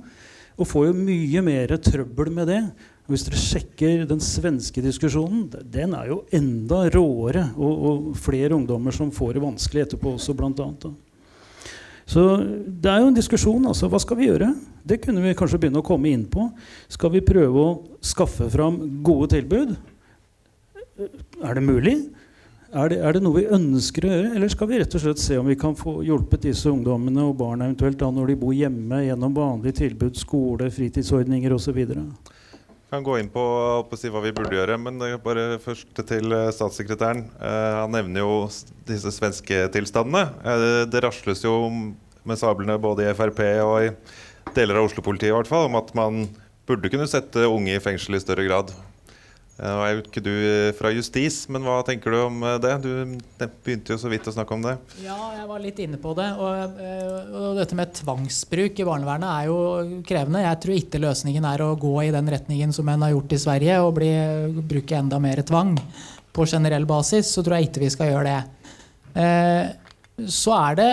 Og får jo mye mer trøbbel med det. Og Hvis dere sjekker den svenske diskusjonen, den er jo enda råere. Og, og flere ungdommer som får det vanskelig etterpå også, blant annet. Da. Så det er jo en diskusjon. altså Hva skal vi gjøre? Det kunne vi kanskje begynne å komme inn på. Skal vi prøve å skaffe fram gode tilbud? Er det mulig? Er det, er det noe vi ønsker å gjøre? Eller skal vi rett og slett se om vi kan få hjulpet disse ungdommene og barna eventuelt da når de bor hjemme, gjennom vanlige tilbud, skole, fritidsordninger osv.? Kan gå inn på, på si hva vi burde gjøre, men bare først til eh, statssekretæren. Eh, han nevner jo disse svenske tilstandene. Eh, det rasles jo med sablene både i Frp og i deler av Oslo-politiet i hvert fall, om at man burde kunne sette unge i fengsel i større grad. Eh, Nå er jo ikke du eh, fra justis, men hva tenker du om eh, det? Du begynte jo så vidt å snakke om det. Ja, jeg var litt inne på det. Og, og dette med tvangsbruk i barnevernet er jo krevende. Jeg tror ikke løsningen er å gå i den retningen som en har gjort i Sverige, og bli, bruke enda mer tvang på generell basis. Så tror jeg ikke vi skal gjøre det. Så er det,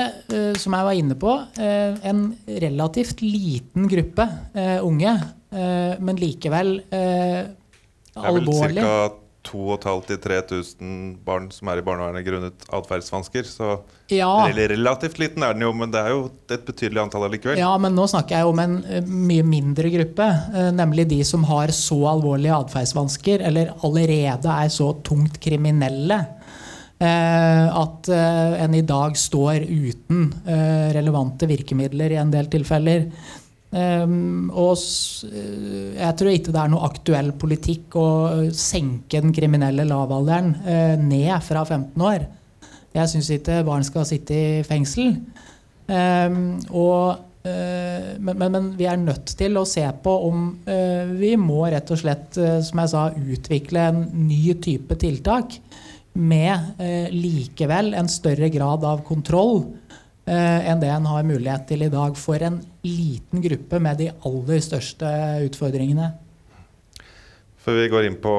som jeg var inne på, en relativt liten gruppe unge, men likevel Det er vel ca. 2500-3000 barn som er i barnevernet grunnet atferdsvansker. Så Ja, relativt liten er den jo, men det er jo et betydelig antall allikevel. ja, men nå snakker jeg om en eh, mye mindre gruppe. eh, Nemlig de som har så alvorlige atferdsvansker, eller allerede er så tungt kriminelle, eh, at en i dag står uten relevante virkemidler i en del tilfeller. Um, og eh, jeg tror ikke det er noe aktuell politikk å senke den kriminelle lavalderen uh, ned fra 15 år. Jeg syns ikke barn skal sitte i fengsel. Um, og, uh, men, men, men vi er nødt til å se på om uh, vi må rett og slett, som jeg sa, utvikle en ny type tiltak med likevel en større grad av kontroll enn det en har mulighet til i dag for en liten gruppe med de aller største utfordringene. Før vi går inn på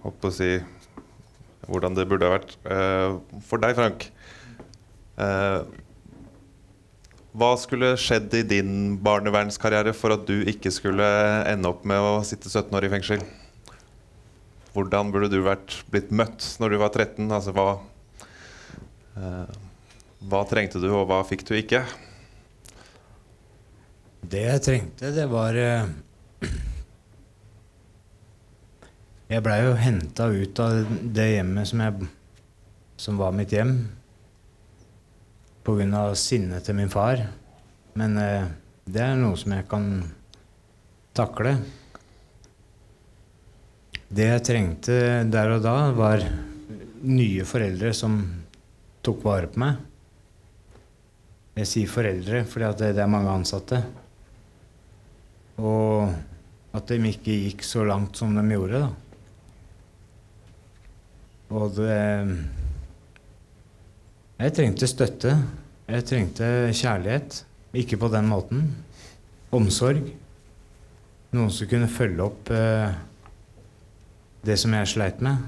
å si, hvordan det burde ha vært eh, for deg, Frank. eh, hva skulle skjedd i din barnevernskarriere for at du ikke skulle ende opp med å sitte 17 år i fengsel? Hvordan burde du vært blitt møtt når du var 13? Altså, hva, eh, hva trengte du, og hva fikk du ikke? Det jeg trengte, det var eh, <clears throat> Jeg blei jo henta ut av det hjemmet som, jeg, som var mitt hjem. Pga. sinnet til min far. Men eh, det er noe som jeg kan takle. Det jeg trengte der og da, var nye foreldre som tok vare på meg. Jeg sier foreldre fordi det, det er mange ansatte. Og at de ikke gikk så langt som de gjorde, da. Og det Jeg trengte støtte. Jeg trengte kjærlighet. Ikke på den måten. Omsorg. Noen som kunne følge opp eh, det som jeg sleit med.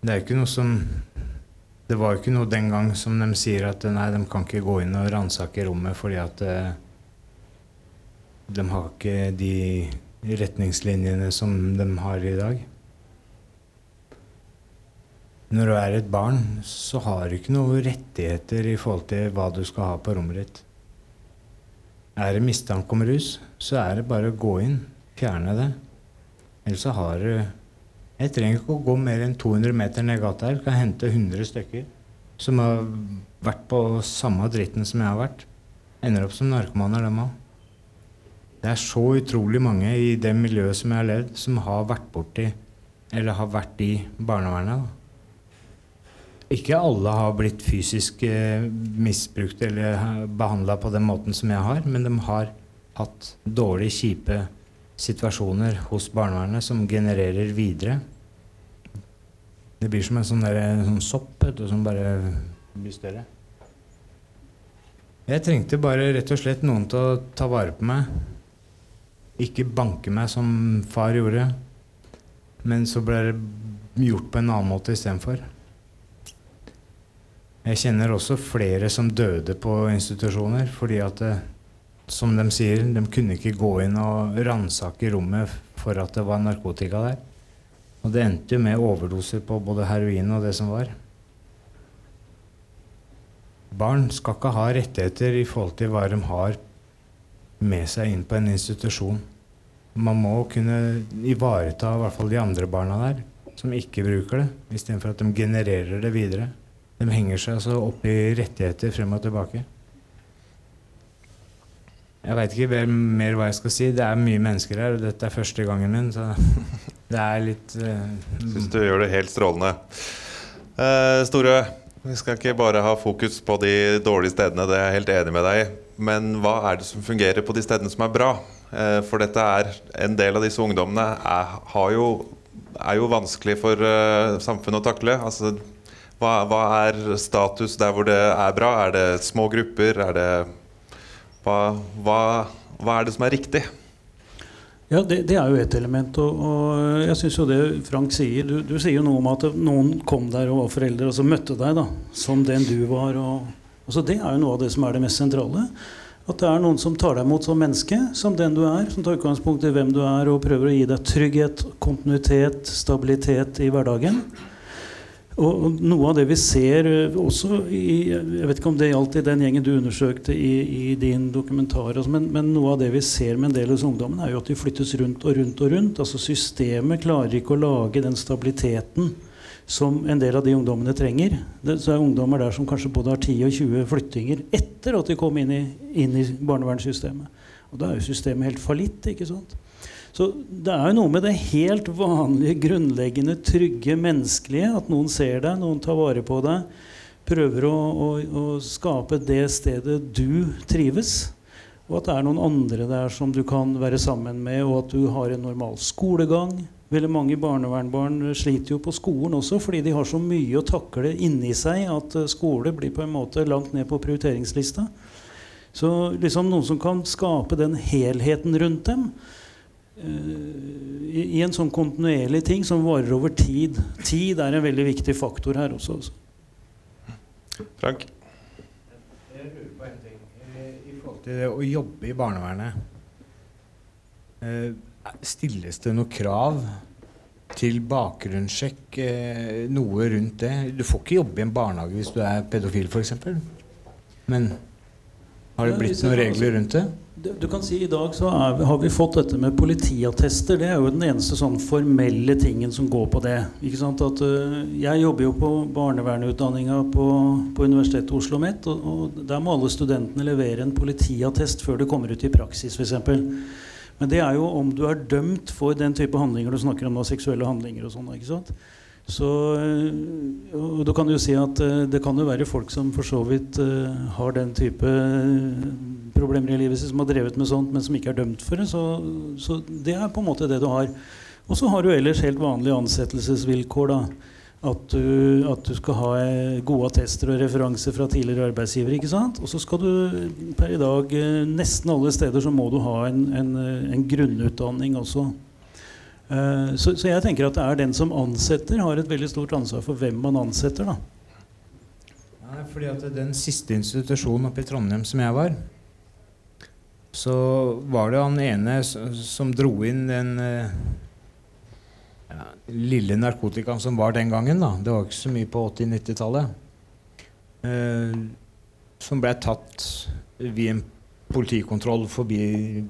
Det er jo ikke noe som Det var jo ikke noe den gang som de sier at nei, de kan ikke gå inn og ransake rommet fordi at eh, de har ikke de retningslinjene som de har i dag. Når du er et barn, så har du ikke noen rettigheter i forhold til hva du skal ha på rommet ditt. Er det mistanke om rus, så er det bare å gå inn, fjerne det. Ellers så har du Jeg trenger ikke å gå mer enn 200 meter ned gata her. Kan hente 100 stykker som har vært på samme dritten som jeg har vært. Ender opp som narkomaner, dem òg. Det er så utrolig mange i det miljøet som jeg har levd, som har vært borti eller har vært i barnevernet. Da. Ikke alle har blitt fysisk eh, misbrukt eller behandla på den måten som jeg har, men de har hatt dårlige, kjipe situasjoner hos barnevernet som genererer videre. Det blir som en sånn, der, en sånn sopp du, som bare blir større. Jeg trengte bare rett og slett noen til å ta vare på meg. Ikke banke meg som far gjorde, men så ble det gjort på en annen måte istedenfor. Jeg kjenner også flere som døde på institusjoner fordi at det, som de sier, de kunne ikke gå inn og ransake rommet for at det var narkotika der. Og det endte jo med overdoser på både heroin og det som var. Barn skal ikke ha rettigheter i forhold til hva de har med seg inn på en institusjon. Man må kunne ivareta i hvert fall de andre barna der som ikke bruker det, istedenfor at de genererer det videre. De henger seg altså opp i rettigheter frem og tilbake. Jeg veit ikke mer, hva jeg skal si. Det er mye mennesker her, og dette er første gangen min, så <laughs> det er litt uh, Syns du gjør det helt strålende. Uh, Store, vi skal ikke bare ha fokus på de dårlige stedene, det er jeg helt enig med deg i. Men hva er det som fungerer på de stedene som er bra? Uh, for dette er en del av disse ungdommene er, jo, er jo vanskelig for uh, samfunnet å takle. Altså, hva, hva er status der hvor det er bra? Er det små grupper? Er det hva, hva, hva er det som er riktig? Ja, det, det er jo ett element. Og, og jeg syns jo det Frank sier du, du, sier jo noe om at noen kom der og var foreldre, og så møtte deg da, som den du var. Og, altså det er jo noe av det som er det mest sentrale. At det er noen som tar deg imot som menneske, som den du er. Som tar utgangspunkt i hvem du er, og prøver å gi deg trygghet, kontinuitet, stabilitet i hverdagen. Og noe av det vi ser eh, også i Jeg vet ikke om det gjaldt i den gjengen du undersøkte i, i din dokumentar, altså, men, men, noe av det vi ser med en del hos ungdommen, er jo at de flyttes rundt og rundt og rundt. Altså Systemet klarer ikke å lage den stabiliteten som en del av de ungdommene trenger. Det, så er ungdommer der som kanskje både har 10 og 20 flyttinger etter at de kom inn i, inn i barnevernssystemet. Og da er jo systemet helt fallitt. ikke sant? Så det er jo noe med det helt vanlige, grunnleggende, trygge, menneskelige. At noen ser deg, noen tar vare på deg. Prøver å, å, å skape det stedet du trives. Og at det er noen andre der som du kan være sammen med, og at du har en normal skolegang. Veldig mange barnevernbarn sliter jo på skolen også fordi de har så mye å takle inni seg at eh, skole blir på en måte langt ned på prioriteringslista. Så liksom noen som kan skape den helheten rundt dem i, i, en sånn kontinuerlig ting som varer over tid. Tid er en veldig viktig faktor her også. også. Altså. Frank? Jeg lurer på en ting eh, i forhold til det å jobbe i barnevernet. Uh, Stilles det noe krav til bakgrunnssjekk? Eh, noe rundt det? Du får ikke jobbe i en barnehage hvis du er pedofil, f.eks. Men har det blitt noen regler rundt det? Du kan si I dag så er, har vi fått dette med politiattester. Det er jo den eneste sånn formelle tingen som går på det. Ikke sant? At, uh, jeg jobber jo på barnevernutdanninga på, på Universitetet Oslo OsloMet. Og, og der må alle studentene levere en politiattest før du kommer ut i praksis, f.eks. Men det er jo om du er dømt for den type handlinger du snakker om da, seksuelle handlinger og sånn. ikke sant? Så, eh, og da kan jo si at uh, det kan jo være folk som for så vidt uh, har den type problemer i livet sitt, som har drevet med sånt, men som ikke er dømt for det. Så, så det er på en måte det du har. Og så har du ellers helt vanlige ansettelsesvilkår. da at du, at du, skal ha eh, gode attester og referanser fra tidligere arbeidsgiver. ikke sant? Og så skal du per i dag eh, nesten alle steder så må du ha en, en, eh, en grunnutdanning også. Så, så, jeg tenker at det er den som ansetter, har et veldig stort ansvar for hvem man ansetter. da. Nei, fordi at Den siste institusjonen oppe i Trondheim som jeg var, så var det han ene som dro inn den ja, lille narkotikaen som var den gangen. da, Det var ikke så mye på 80-90-tallet. Eh, som ble tatt via en politikontroll forbi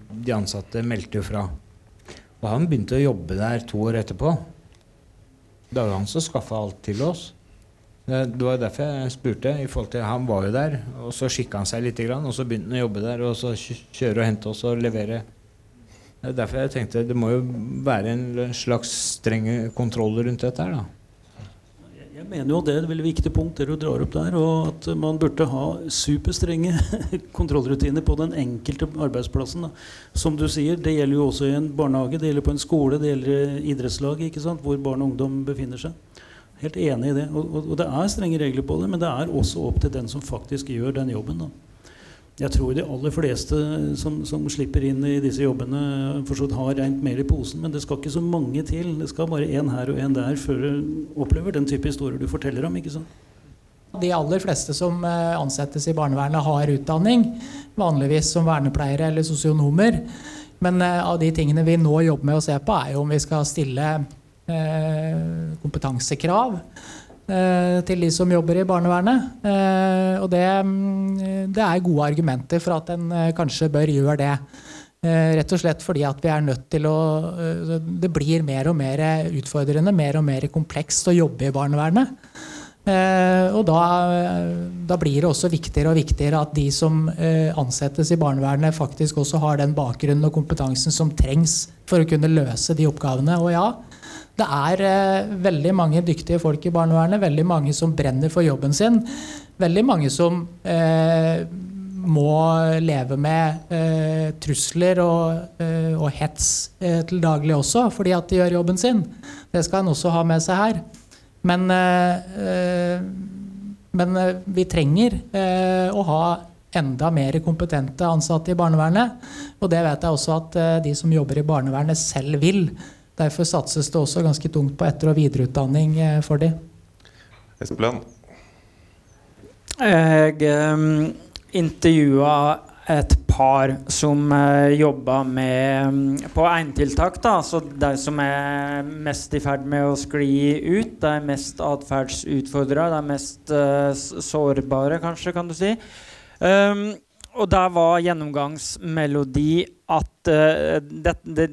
de ansatte, meldte fra. Og han begynte å jobbe der to år etterpå. Det var han som skaffa alt til oss. Det var derfor jeg spurte. i forhold til Han var jo der, og så skikka han seg litt, og så begynte han å jobbe der, og så kjøre og hente oss og levere det er derfor jeg tenkte det må jo være en slags strenge kontroll rundt dette her, da. Jeg mener jo det er et veldig viktig punkt det du drar opp der, og at man burde ha superstrenge <laughs> kontrollrutiner på den enkelte arbeidsplassen. Da. Som du sier, det gjelder jo også i en barnehage, det gjelder på en skole, det gjelder idrettslag, ikke sant, hvor barn og ungdom befinner seg. Helt enig i det. Og, og, og det er strenge regler på det, men det er også opp til den som faktisk gjør den jobben. da. Jeg tror de aller fleste som, som slipper inn i disse jobbene, har rent mer i posen. Men det skal ikke så mange til. Det skal bare én her og én der før du opplever den type historier du forteller om. ikke sant? De aller fleste som eh, ansettes i barnevernet, har utdanning. Vanligvis som vernepleiere eller sosionomer. Men eh, av de tingene vi nå jobber med å se på, er jo om vi skal stille eh, kompetansekrav til de som jobber i barnevernet. Eh, og det, mm, det, er gode argumenter for at en eh, kanskje bør gjøre det. Rett og slett fordi at vi er nødt til å Det blir mer og mer utfordrende, mer og mer komplekst å jobbe i barnevernet. Og da, da, blir det også viktigere og viktigere at de som ansettes i barnevernet, faktisk også har den bakgrunnen og kompetansen som trengs for å kunne løse de oppgavene. Og ja, det er eh, veldig mange dyktige folk i barnevernet, veldig mange som brenner for jobben sin. Veldig mange som eh, må leve med eh, trusler og, eh, og hets eh, til daglig også, fordi at de gjør jobben sin. Det skal en også ha med seg her. Men, eh, men vi trenger å ha enda mer kompetente ansatte i barnevernet. Og det vet jeg også at de som jobber i barnevernet selv vil. Derfor satses det også ganske tungt på etter- og videreutdanning eh, for dem. Espeland? Jeg um, intervjua et par som uh, jobba med um, på enetiltak. da, altså De som er mest i ferd med å skli ut. De er mest atferdsutfordra, de er mest uh, sårbare, kanskje, kan du si. Um, og der var gjennomgangsmelodi at uh, det, det,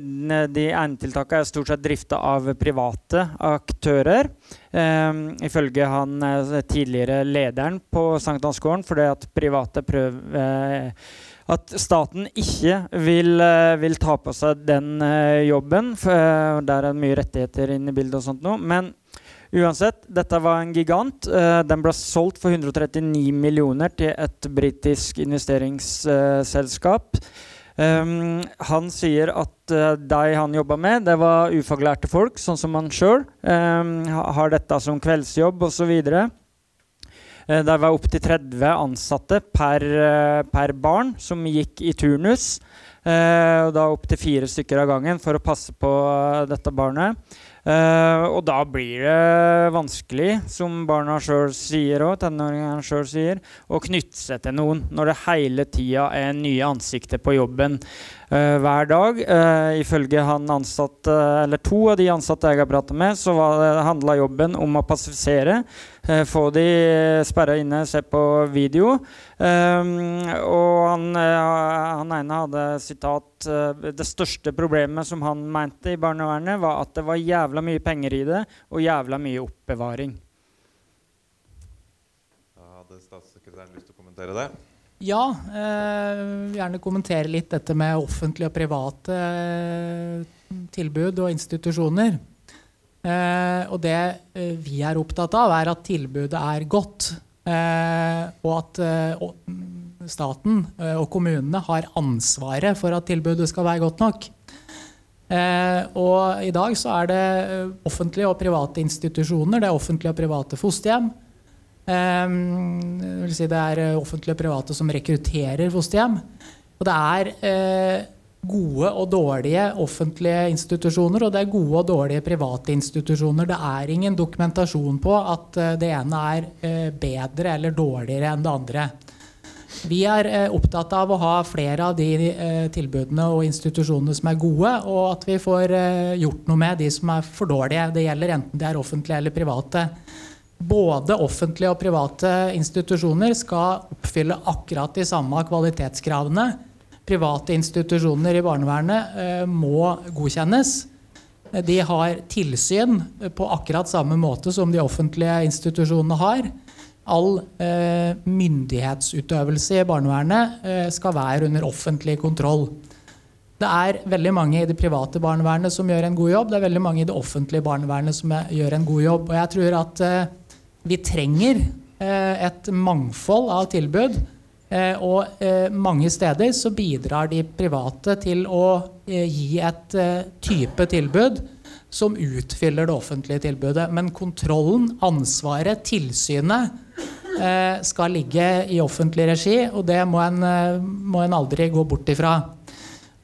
de enetiltakene er stort sett drifta av private aktører. Um, ifølge han uh, tidligere lederen på Sankthansgården, fordi at private prøver uh, at staten ikke vil, vil, ta på seg den jobben. For, der er det mye rettigheter inne i bildet og sånt noe. Men Uansett, dette var en gigant. Uh, den ble solgt for 139 millioner til et britisk investeringsselskap. Um, han sier at uh, de han jobba med, det var ufaglærte folk, sånn som han sjøl. Um, har dette som kveldsjobb osv. Uh, det var opptil 30 ansatte per, uh, per, barn som gikk i turnus. Uh, da opptil fire stykker av gangen for å passe på dette barnet. Uh, og da blir det vanskelig, som barna sjøl sier og tenåringene sjøl sier, å knytte seg til noen når det hele tida er nye ansikter på jobben hver dag. Uh, ifølge han ansatte, eller to av de ansatte jeg har pratet med, så handla jobben om å passifisere. få de sperra inne, se på video. og han, han ene hadde sitat Det største problemet som han mente i barnevernet, var at det var jævla mye penger i det og jævla mye oppbevaring. hadde statssekretæren lyst til å kommentere det? Ja, eh, gjerne kommentere litt dette med offentlige og private eh, tilbud og institusjoner. Eh, og det eh, vi er opptatt av, er at tilbudet er godt. Eh, og at eh, staten og kommunene har ansvaret for at tilbudet skal være godt nok. Eh, og i dag så er det offentlige og private institusjoner. Det er offentlige og private fosterhjem. Vil si det er eh, offentlige og private som rekrutterer fosterhjem. Og det er eh, gode og dårlige offentlige institusjoner, og det er gode og dårlige private institusjoner. Det er ingen dokumentasjon på at eh, det ene er bedre eller dårligere enn det andre. Vi er opptatt av å ha flere av de tilbudene og institusjonene som er gode, og at vi får gjort noe med de som er for dårlige. Det gjelder enten de er offentlige eller private. Både offentlige og private institusjoner skal oppfylle akkurat de samme kvalitetskravene. Private institusjoner i barnevernet må godkjennes. De har tilsyn på akkurat samme måte som de offentlige institusjonene har all eh, myndighetsutøvelse i barnevernet eh, skal være under offentlig kontroll. Det er veldig mange i det private barnevernet som gjør en god jobb. Det er veldig mange i det offentlige barnevernet som gjør en god jobb. Og jeg tror at eh, vi trenger eh, et mangfold av tilbud. Eh, og eh, mange steder så bidrar de private til å gi et type tilbud som utfyller det offentlige tilbudet. Men kontrollen, ansvaret, tilsynet skal ligge i offentlig regi, og det må en, må en aldri gå bort ifra.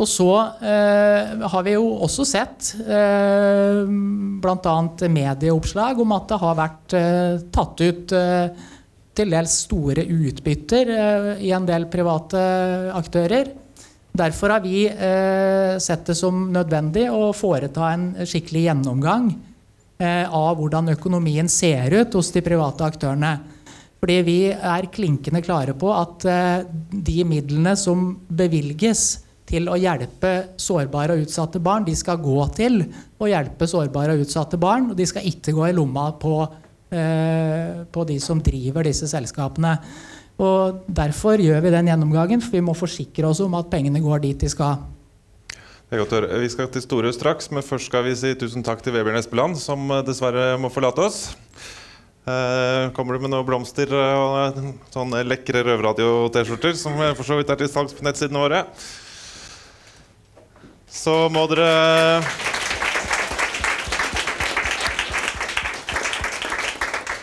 Og så eh, har vi jo også sett eh, bl.a. medieoppslag om at det har vært eh, tatt ut eh, til dels store utbytter eh, i en del private aktører. Derfor har vi eh, sett det som nødvendig å foreta en skikkelig gjennomgang eh, av hvordan økonomien ser ut hos de private aktørene. Fordi vi er klinkende klare på at de midlene som bevilges til å hjelpe sårbare og utsatte barn, de skal gå til å hjelpe sårbare og utsatte barn. Og de skal ikke gå i lomma på, eh, på de som driver disse selskapene. Og Derfor gjør vi den gjennomgangen, for vi må forsikre oss om at pengene går dit de skal. Det er godt å høre. Vi skal til Storø straks, men først skal vi si tusen takk til Vebjørn Espeland, som eh, dessverre må forlate oss. Eh, kommer du med noen blomster og sånne lekre Røverradio-T-skjorter, som for så vidt er til salgs på nettsidene våre, så må dere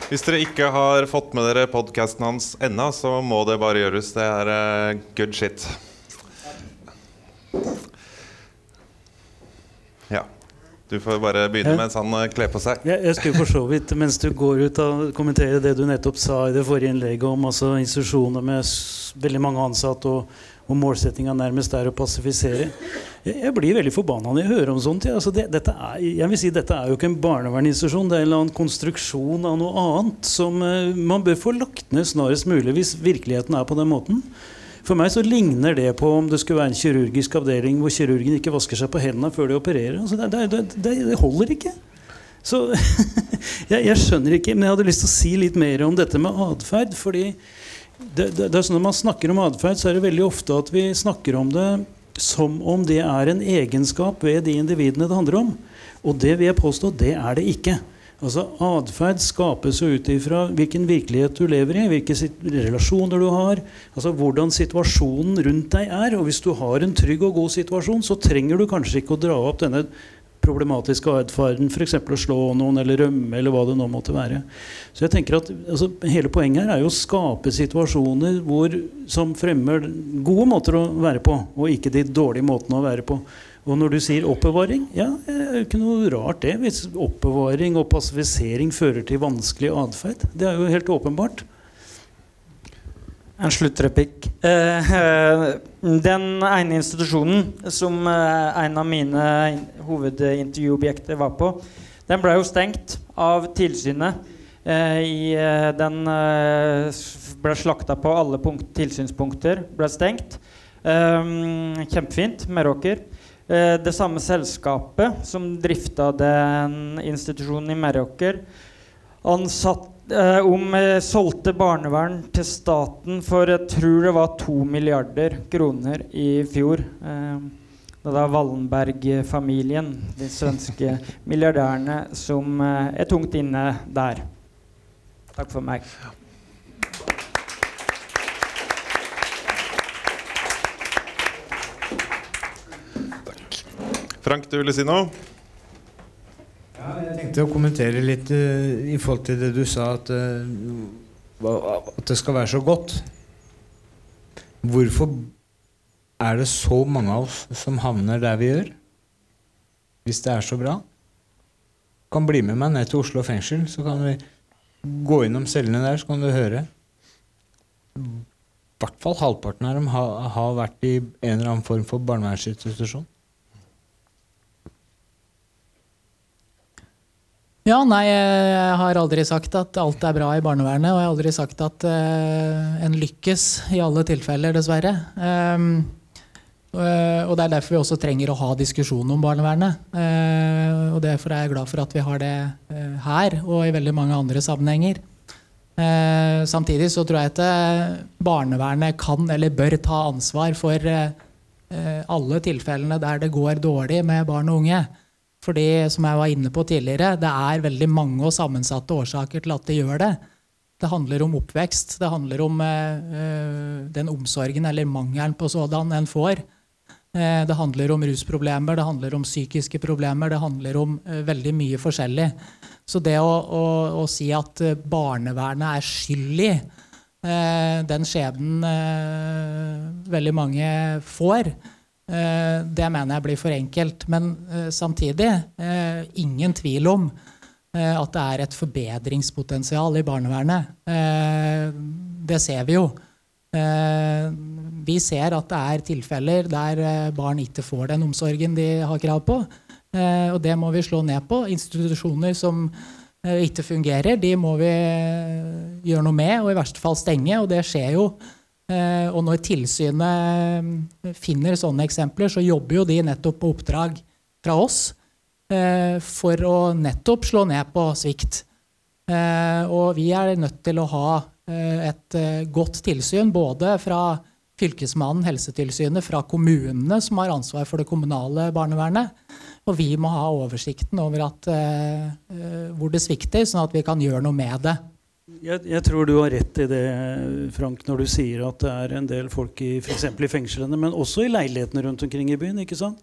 Hvis dere ikke har fått med dere podkasten hans ennå, så må det bare gjøres. Det er uh, good shit. Ja. Du får bare begynne mens han uh, kler på seg. Jeg, jeg skulle for så vidt, mens du går ut og kommenterer det du nettopp sa i det forrige innlegget om altså institusjoner med veldig mange ansatte og, og målsettinga nærmest er å passifisere. Jeg, blir veldig forbanna når jeg hører om sånt. Altså det, er, jeg vil si Dette er jo ikke en barnevernsinstitusjon, det er en eller annen konstruksjon av noe annet som uh, man bør få lagt ned snarest mulig hvis virkeligheten er på den måten. For meg så ligner det på om det skulle være en kirurgisk avdeling hvor kirurgen ikke vasker seg på hendene før de opererer. Altså det, det, det, det holder ikke. Så <laughs> jeg, jeg, skjønner ikke, men jeg hadde lyst til å si litt mer om dette med atferd. fordi det, det, det, er sånn Når man snakker om atferd, så er det veldig ofte at vi snakker om det som om det er en egenskap ved de individene det handler om. Og det vil jeg påstå, det er det ikke. Altså Atferd skapes ut ifra hvilken virkelighet du lever i, hvilke relasjoner du har, altså hvordan situasjonen rundt deg er. Og hvis du har en trygg og god situasjon, så trenger du kanskje ikke å dra opp denne problematiske atferden, f.eks. å slå noen eller rømme, eller hva det nå måtte være. Så jeg tenker at altså, Hele poenget her er jo å skape situasjoner hvor, som fremmer gode måter å være på, og ikke de dårlige måtene å være på. Og når du sier oppbevaring, ja, det er jo ikke noe rart det. Hvis oppbevaring og passifisering fører til vanskelig atferd. Det er jo helt åpenbart. En sluttreplikk. Eh, eh, den ene institusjonen som eh, en av mine hovedintervjuobjekter var på, den ble jo stengt av tilsynet. Den ble slakta på alle punkt, tilsynspunkter. Ble stengt. Kjempefint. Meråker. Det samme selskapet som drifta den institusjonen i Meråker, ansatt eh, om eh, solgte barnevern til staten for jeg tror det var to milliarder kroner i fjor. Eh, det er Wallenberg-familien, de svenske <laughs> milliardærene, som eh, er tungt inne der. Takk for meg. Frank, du ville si noe? Jeg tenkte å kommentere litt uh, i forhold til det du sa, at, uh, at det skal være så godt. Hvorfor er det så mange av oss som havner der vi gjør? Hvis det er så bra? Kan bli med meg ned til Oslo fengsel, så kan vi gå innom cellene der, så kan du høre. I hvert fall halvparten av dem har, har vært i en eller annen form for barnevernsinstitusjon. Ja, nei, jeg har aldri sagt at alt er bra i barnevernet. Og jeg har aldri sagt at uh, en lykkes i alle tilfeller, dessverre. Um, og det er derfor vi også trenger å ha diskusjon om barnevernet. Uh, og derfor er jeg glad for at vi har det her og i veldig mange andre sammenhenger. samtidig så tror jeg at barnevernet kan eller bør ta ansvar for alle tilfellene der det går dårlig med barn og unge. Fordi, som jeg var inne på tidligere, det er veldig mange og sammensatte årsaker til at de gjør det. Det handler om oppvekst. Det handler om eh, den omsorgen eller mangelen på sådan en får. Eh, det handler om rusproblemer, det handler om psykiske problemer, det handler om eh, veldig mye forskjellig. Så det å, å, å si at barnevernet er skyld i øh, den skjebnen veldig mange får, Eh, det mener jeg blir for enkelt. Men eh, samtidig eh, ingen tvil om at det er et forbedringspotensial i barnevernet. Det ser vi jo. Vi ser at det er tilfeller der barn ikke får den omsorgen de har krav på. Og det må vi slå ned på. Institusjoner som ikke fungerer, de må vi gjøre noe med, og i verste fall stenge. Og det skjer jo Eh, og når tilsynet eh, finner sånne eksempler, så jobber jo de nettopp på oppdrag fra oss eh, for å nettopp slå ned på svikt. Og vi er nødt til å ha et godt tilsyn både fra Fylkesmannen, Helsetilsynet, fra kommunene som har ansvar for det kommunale barnevernet. Og vi må ha oversikten over at, hvor det svikter, sånn at vi kan gjøre noe med det. Jeg, jeg, tror du har rett i det, Frank, når du sier at det er en del folk i, for i fengslene, men også i leilighetene rundt omkring i byen, ikke sant?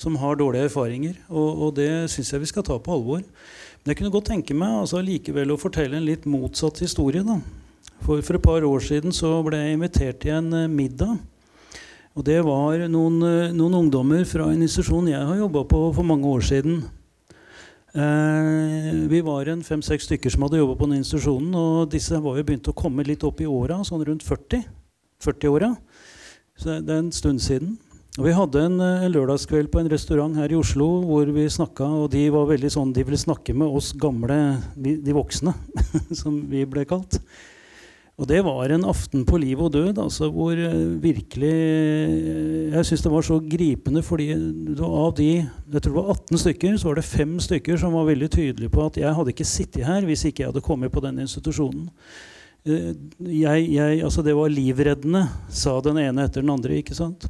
som har dårlige erfaringer. Og, og det syns jeg vi skal ta på alvor. Men jeg kunne godt tenke meg altså, likevel å fortelle en litt motsatt historie. Da. For, for et par år siden så ble jeg invitert til en uh, middag. Og det var noen, uh, noen ungdommer fra en institusjon jeg har jobba på for mange år siden. Eh, vi var en fem-seks stykker som hadde jobba på den institusjonen. Og disse var jo begynt å komme litt opp i åra, sånn rundt 40. 40-åra. Så det er en stund siden. Og Vi hadde en, eh, en lørdagskveld på en restaurant her i Oslo hvor vi snakka, og de var veldig sånn, de ville snakke med oss gamle, de voksne, <laughs> som vi ble kalt. Og det var en aften på liv og død, altså hvor eh, virkelig eh, Jeg syns det var så gripende, fordi av de jeg tror det var 18 stykker, så var det fem stykker som var veldig tydelige på at jeg hadde ikke sittet her hvis ikke jeg hadde kommet på den institusjonen. Eh, jeg, jeg, altså det var livreddende, sa den ene etter den andre. ikke sant?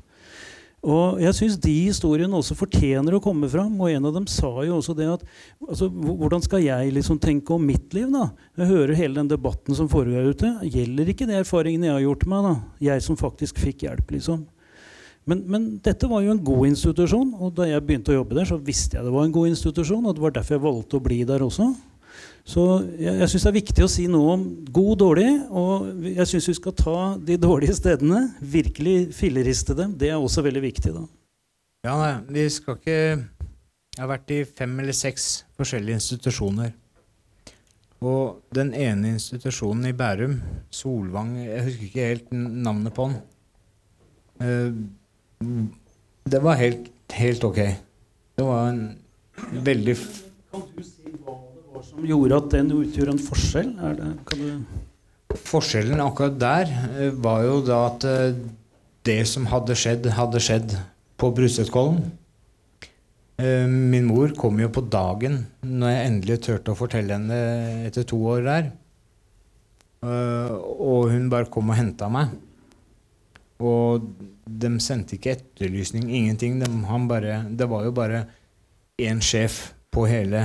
Og jeg syns de historiene også fortjener å komme fram. Og en av dem sa jo også det at altså, Hvordan skal jeg liksom tenke om mitt liv? da? Jeg hører hele den debatten som foregår ute. Gjelder ikke de erfaringene jeg har gjort meg? da? Jeg som faktisk fikk hjelp, liksom. Men, men, dette var jo en god institusjon, og da jeg begynte å jobbe der, så visste jeg det var en god institusjon, og det var derfor jeg valgte å bli der også. Så jeg, jeg syns det er viktig å si noe om god og dårlig. Og jeg syns vi skal ta de dårlige stedene, virkelig filleriste dem. Det er også veldig viktig. da. Ja, nei, vi skal ikke Jeg har vært i fem eller seks forskjellige institusjoner. Og den ene institusjonen i Bærum, Solvang Jeg husker ikke helt navnet på den. Eh, det var helt, helt ok. Det var en veldig Kan du si hva som gjorde at den utgjorde en forskjell? Forskjellen akkurat der eh, var jo da at eh, det som hadde skjedd, hadde skjedd på Brustedkollen. Eh, min mor kom jo på dagen når jeg endelig turte å fortelle henne etter to år der. Og hun bare kom og henta meg. Og de sendte ikke etterlysning, ingenting. De, bare, det var jo bare én sjef på hele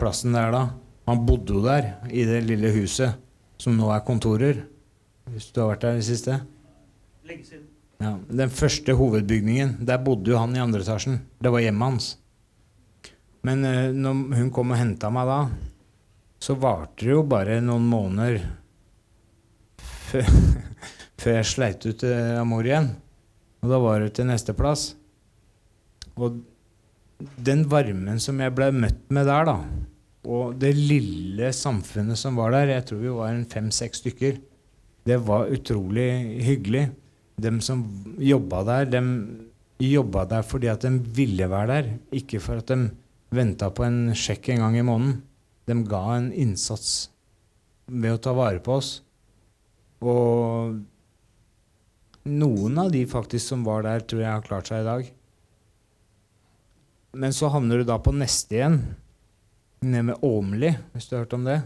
plassen der da. Han bodde jo der, i det lille huset som nå er kontorer. Hvis du har vært der i det siste? Lenge siden. Ja, Den første hovedbygningen, der bodde jo han i andre etasjen. Det var hjemmet hans. Men uh, når hun kom og henta meg da, så varte det jo bare noen måneder <laughs> før, før jeg sleit ut uh, av mor igjen. Og da var det til neste plass. Og den varmen som jeg ble møtt med der, da, og det lille samfunnet som var der, jeg tror vi var fem-seks stykker, det var utrolig hyggelig. De som jobba der, de jobba der fordi at de ville være der, ikke for at de venta på en sjekk en gang i måneden. De ga en innsats ved å ta vare på oss. Og noen av de faktisk som var der, tror jeg har klart seg i dag. Men så havner du da på neste igjen, ned med Åmli, hvis du har hørt om det.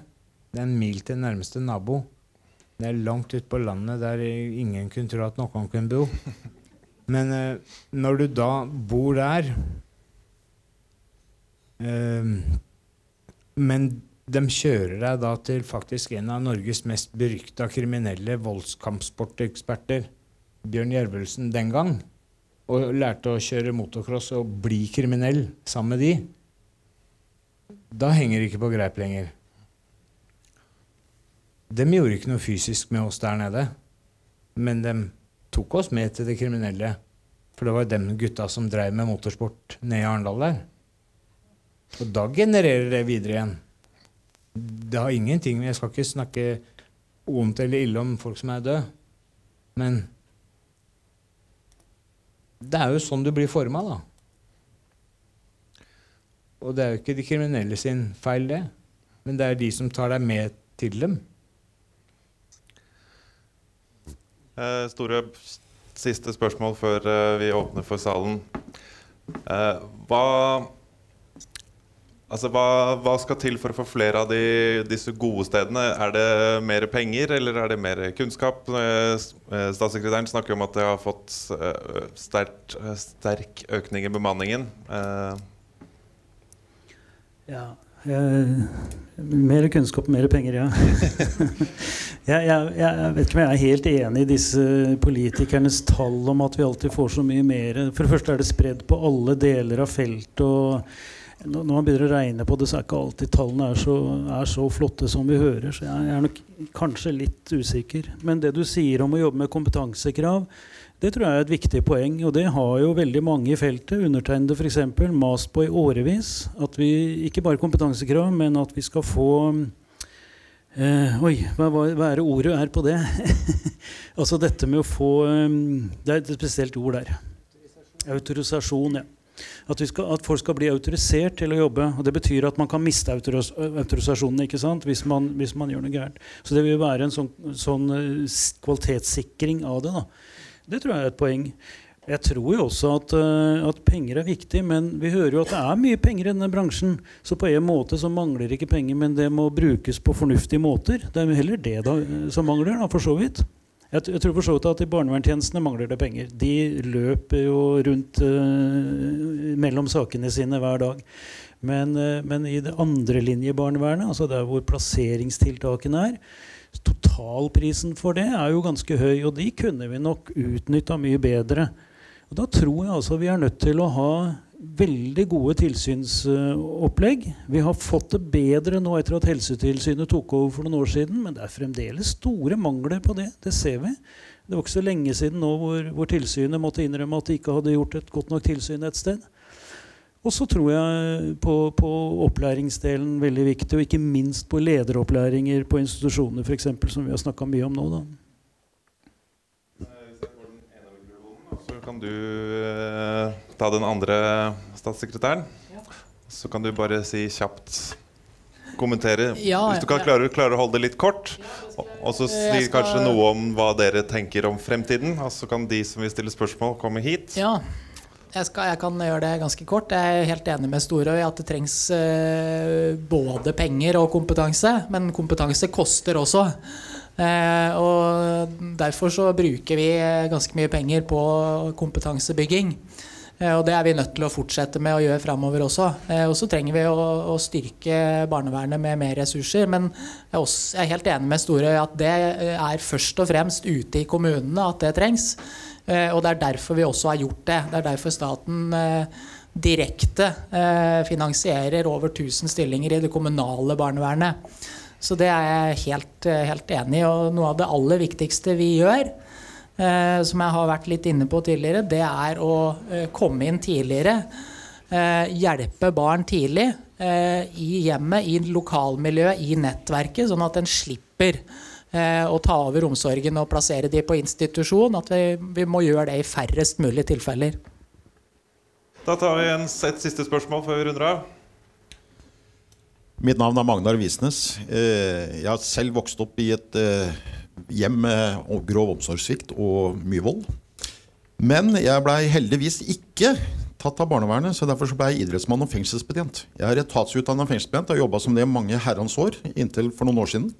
Det er en mil til nærmeste nabo. Det er langt ute på landet der ingen kunne tro at noen kunne bo. <laughs> Men eh, når du da bor der eh, Men de kjører deg da til faktisk en av Norges mest berykta kriminelle voldskampsporteksperter, Bjørn Jervelsen, den gang og lærte å kjøre motocross og bli kriminell sammen med de, da henger det ikke på greip lenger. De gjorde ikke noe fysisk med oss der nede, men de tok oss med til det kriminelle. For det var de gutta som drev med motorsport nede i Arendal der. Og da genererer det videre igjen. Det har ingenting Jeg skal ikke snakke ondt eller ille om folk som er døde, men det er jo sånn du blir forma, da. Og det er jo ikke de kriminelle sin feil, det. Men det er de som tar deg med til dem. Eh, store siste spørsmål før eh, vi åpner for salen. Eh, hva Altså, hva, hva, skal til for å få flere av de, disse gode stedene? Er det mer penger, eller er det mer kunnskap? Eh, eh, statssekretæren snakker om at det har fått uh, sterk, sterk økning i bemanningen. Ja Eh, Mer kunnskap, mer penger, ja. <laughs> jeg, jeg, jeg, vet ikke om jeg er helt enig i disse politikernes tall om at vi alltid får så mye mer. For det første er det spredd på alle deler av feltet. og når man begynner å regne på det, så er ikke alltid tallene er så, er så, flotte som vi hører. Så jeg er nok kanskje litt usikker. Men det du sier om å jobbe med kompetansekrav, det tror jeg er et viktig poeng. Og det har jo veldig mange i feltet, undertegnede f.eks., mast på i årevis. At vi ikke bare kompetansekrav, men at vi skal få Eh, oi, hva, hva, er det ordet er på det? <laughs> altså dette med å få um, Det er et spesielt ord der. Autorisasjon, ja. At, skal, at, folk skal bli autorisert til å jobbe. og Det betyr at man kan miste autoris autorisasjonen ikke sant? Hvis, man, hvis man gjør noe gærent. Så det vil være en sånn, sånn kvalitetssikring av det. da. Det tror jeg er et poeng. Jeg tror jo også at, uh, at, penger er viktig, men vi hører jo at det er mye penger i denne bransjen. Så på en måte så mangler ikke penger, men det må brukes på fornuftige måter. Det er jo heller det da, som mangler, da, for så vidt. Jeg, jeg tror for så vidt at i barnevernstjenestene mangler det penger. De løper jo rundt uh, mellom sakene sine hver dag. Men, uh, men i det andrelinjebarnevernet, altså der hvor plasseringstiltakene er, totalprisen for det er jo ganske høy, og de kunne vi nok utnytta mye bedre. Og Da tror jeg altså vi er nødt til å ha veldig gode tilsynsopplegg. Vi har fått det bedre nå etter at Helsetilsynet tok over for noen år siden, men det er fremdeles store mangler på det. Det ser vi. Det var ikke så lenge siden nå hvor, hvor tilsynet måtte innrømme at de ikke hadde gjort et godt nok tilsyn et sted. Og så tror jeg på, på, opplæringsdelen veldig viktig, og ikke minst på lederopplæringer på institusjoner f.eks., som vi har snakka mye om nå. da. kan du uh, ta den andre statssekretæren. Ja. Så kan du bare si kjapt kommentere. Ja, Hvis du kan klare, klare, å holde det litt kort. Og så si skal... kanskje noe om hva dere tenker om fremtiden. Og så kan de som vil stille spørsmål, komme hit. Ja, jeg, skal, jeg, kan gjøre det ganske kort. Jeg er helt enig med Storøy i at det trengs eh, både penger og kompetanse. Men kompetanse koster også. Eh, og derfor så bruker vi ganske mye penger på kompetansebygging. Eh, og det er vi nødt til å fortsette med å gjøre framover også. Eh, og så trenger vi å, å, styrke barnevernet med mer ressurser. Men jeg er, også, jeg er helt enig med Storøy at det er først og fremst ute i kommunene at det trengs. Og det er derfor vi også har gjort det. Det er derfor staten direkte finansierer over 1000 stillinger i det kommunale barnevernet. Så det er jeg helt, eh, helt enig i. Og noe av det aller viktigste vi gjør, eh, som jeg har vært litt inne på tidligere, det er å eh, komme inn tidligere. Eh, hjelpe barn tidlig eh, i hjemmet, i lokalmiljøet, i nettverket, sånn at en slipper eh, å ta over omsorgen og plassere de på institusjon. At vi, vi må gjøre det i færrest mulig tilfeller. Da tar vi en, et siste spørsmål før vi runder av. Mitt navn er Magnar Visnes. Eh, jeg har selv vokst opp i et eh, hjem med grov omsorgssvikt og mye vold. Men jeg blei heldigvis ikke tatt av barnevernet, så derfor ble jeg idrettsmann og fengselsbetjent. Jeg er etatsutdanna fengselsbetjent og har jobba som det mange herrens år, inntil for noen år siden.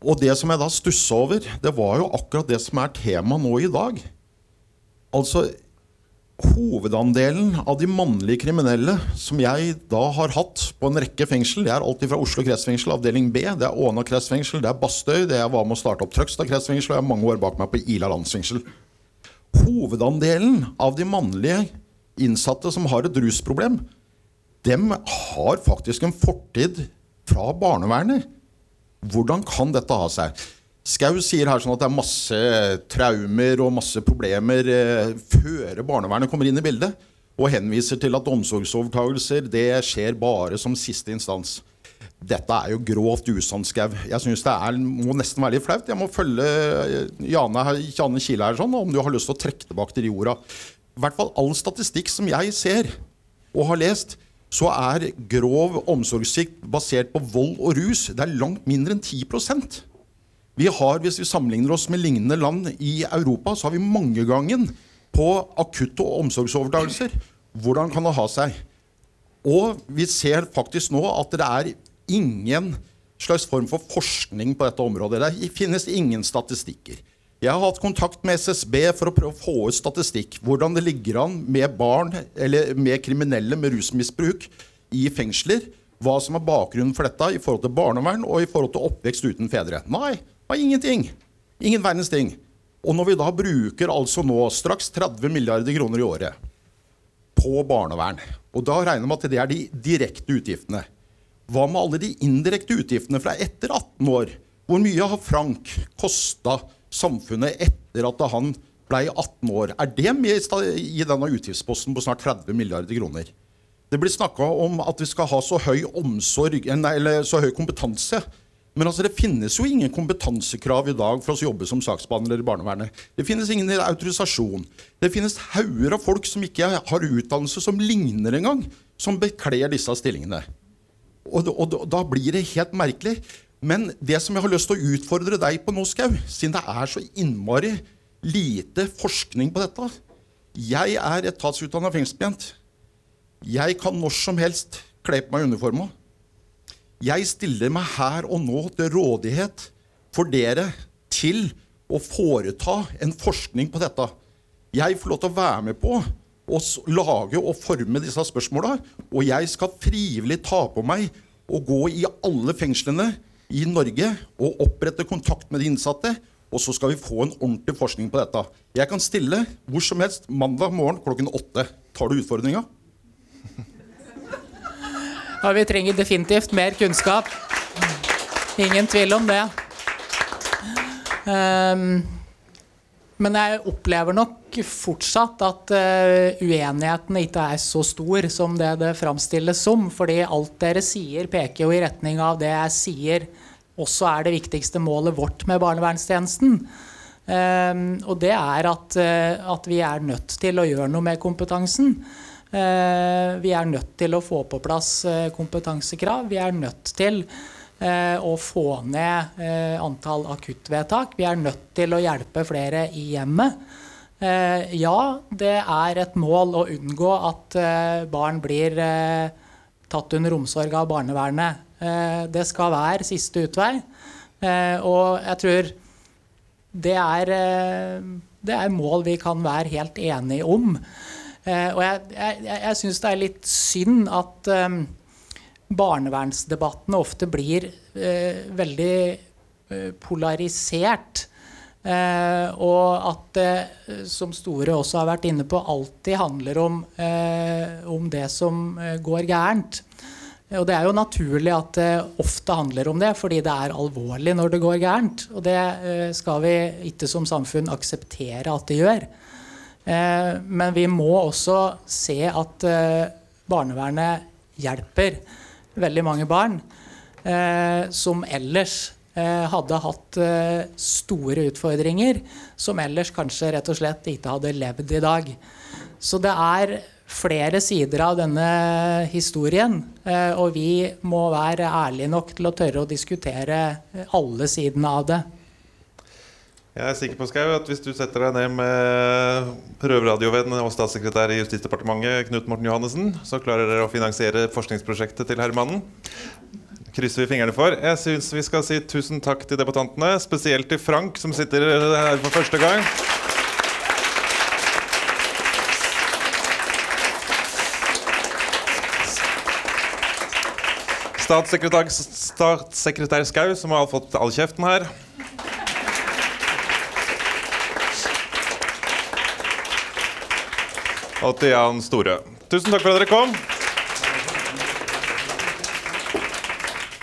Og det som jeg da stussa over, det var jo akkurat det som er tema nå i dag. Altså, Hovedandelen av de mannlige kriminelle som jeg da har hatt på en rekke fengsel, det er alltid fra Oslo kretsfengsel, avdeling B, det er Åna kretsfengsel, det er Bastøy, det jeg var med å starte opp Trøgstad kretsfengsel, og jeg har mange år bak meg på Ila landsfengsel. Hovedandelen av de mannlige innsatte som har et rusproblem, dem har faktisk en fortid fra barnevernet. Hvordan kan dette ha seg? Skau sier her sånn at det er masse traumer og masse problemer eh, før barnevernet kommer inn i bildet. Og henviser til at omsorgsovertagelser det skjer bare som siste instans. Dette er jo grovt usant, Skau. Jeg syns det er, må nesten være litt flaut. Jeg må følge eh, Jane, Jane Kile her sånn, om du har lyst til å trekke tilbake til de orda. I hvert fall all statistikk som jeg ser og har lest, så er grov omsorgssvikt basert på vold og rus det er langt mindre enn 10 vi har, Hvis vi sammenligner oss med lignende land i Europa, så har vi mangegangen på akutte omsorgsovertakelser. Hvordan kan det ha seg? Og vi ser faktisk nå at det er ingen slags form for forskning på dette området. Det finnes ingen statistikker. Jeg har hatt kontakt med SSB for å prøve å få ut statistikk. Hvordan det ligger an med barn eller med kriminelle med rusmisbruk i fengsler. Hva som er bakgrunnen for dette i forhold til barnevern og i forhold til oppvekst uten fedre. Nei, var ingenting. Ingen verdens ting. Og når vi da bruker altså nå straks 30 milliarder kroner i året på barnevern, og da regner vi at det er de direkte utgiftene Hva med alle de indirekte utgiftene fra etter 18 år? Hvor mye har Frank kosta samfunnet etter at han ble 18 år? Er det med i denne utgiftsposten på snart 30 milliarder kroner? Det blir snakka om at vi skal ha så høy omsorg, eller så høy kompetanse Men altså, det finnes jo ingen kompetansekrav i dag for å jobbe som saksbehandler i barnevernet. Det finnes ingen autorisasjon. Det finnes hauger av folk som ikke har utdannelse som ligner engang, som bekler disse stillingene. Og, og, og da blir det helt merkelig. Men det som jeg har lyst til å utfordre deg på nå, Skau, siden det er så innmari lite forskning på dette Jeg er etatsutdanna fengselsbetjent. Jeg kan når som helst kle på meg uniforma. Jeg stiller meg her og nå til rådighet for dere til å foreta en forskning på dette. Jeg får lov til å være med på å lage og forme disse spørsmåla, og jeg skal frivillig ta på meg å gå i alle fengslene i Norge og opprette kontakt med de innsatte. Og så skal vi få en ordentlig forskning på dette. Jeg kan stille hvor som helst mandag morgen klokken åtte. Tar du utfordringa? <laughs> Ja, vi trenger definitivt mer kunnskap. Ingen tvil om det. Um, men jeg opplever nok fortsatt at uh, uenigheten ikke er så stor som det det framstilles som. Fordi alt dere sier, peker jo i retning av det jeg sier også er det viktigste målet vårt med barnevernstjenesten. Um, og det er at, uh, at vi er nødt til å gjøre noe med kompetansen. Eh, vi er nødt til å få på plass eh, kompetansekrav. Vi er nødt til eh, å få ned antall akuttvedtak. Vi er nødt til å hjelpe flere i hjemmet. Ja, det er et mål å unngå at barn blir tatt under omsorg av barnevernet. Det skal være siste utvei. Og jeg tror det er, det er mål vi kan være helt enige om. Eh, og jeg, jeg, jeg syns det er litt synd at um, barnevernsdebattene ofte blir eh, veldig eh, polarisert. Eh, og at det, som Store også har vært inne på, alltid handler om, om det som går gærent. Og det er jo naturlig at det ofte handler om det, fordi det er alvorlig når det går gærent. Og det skal vi ikke som samfunn akseptere at det gjør. Eh, men vi må også se at eh, barnevernet hjelper veldig mange barn eh, som ellers hadde hatt store utfordringer, som ellers kanskje rett og slett ikke hadde levd i dag. Så det er flere sider av denne historien, og vi må være ærlige nok til å tørre å diskutere alle sidene av det. Jeg er sikker på Skau, at hvis du setter deg ned med prøveradiovenn og statssekretær i Justisdepartementet Knut Morten Johannessen, så klarer dere å finansiere forskningsprosjektet til herremannen. Krysser vi fingrene for. Jeg syns vi skal si tusen takk til debattantene, spesielt til Frank, som sitter her for første gang. Statssekretær, statssekretær Skau, som har fått all kjeften her. Og til Jan Store. Tusen takk for at dere kom.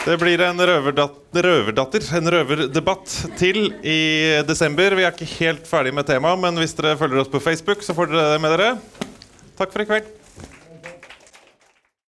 Det blir en røverdatter, en røverdebatt til i desember. Vi er ikke helt ferdig med temaet, men hvis dere følger oss på Facebook, så får dere det med dere. Takk for i kveld.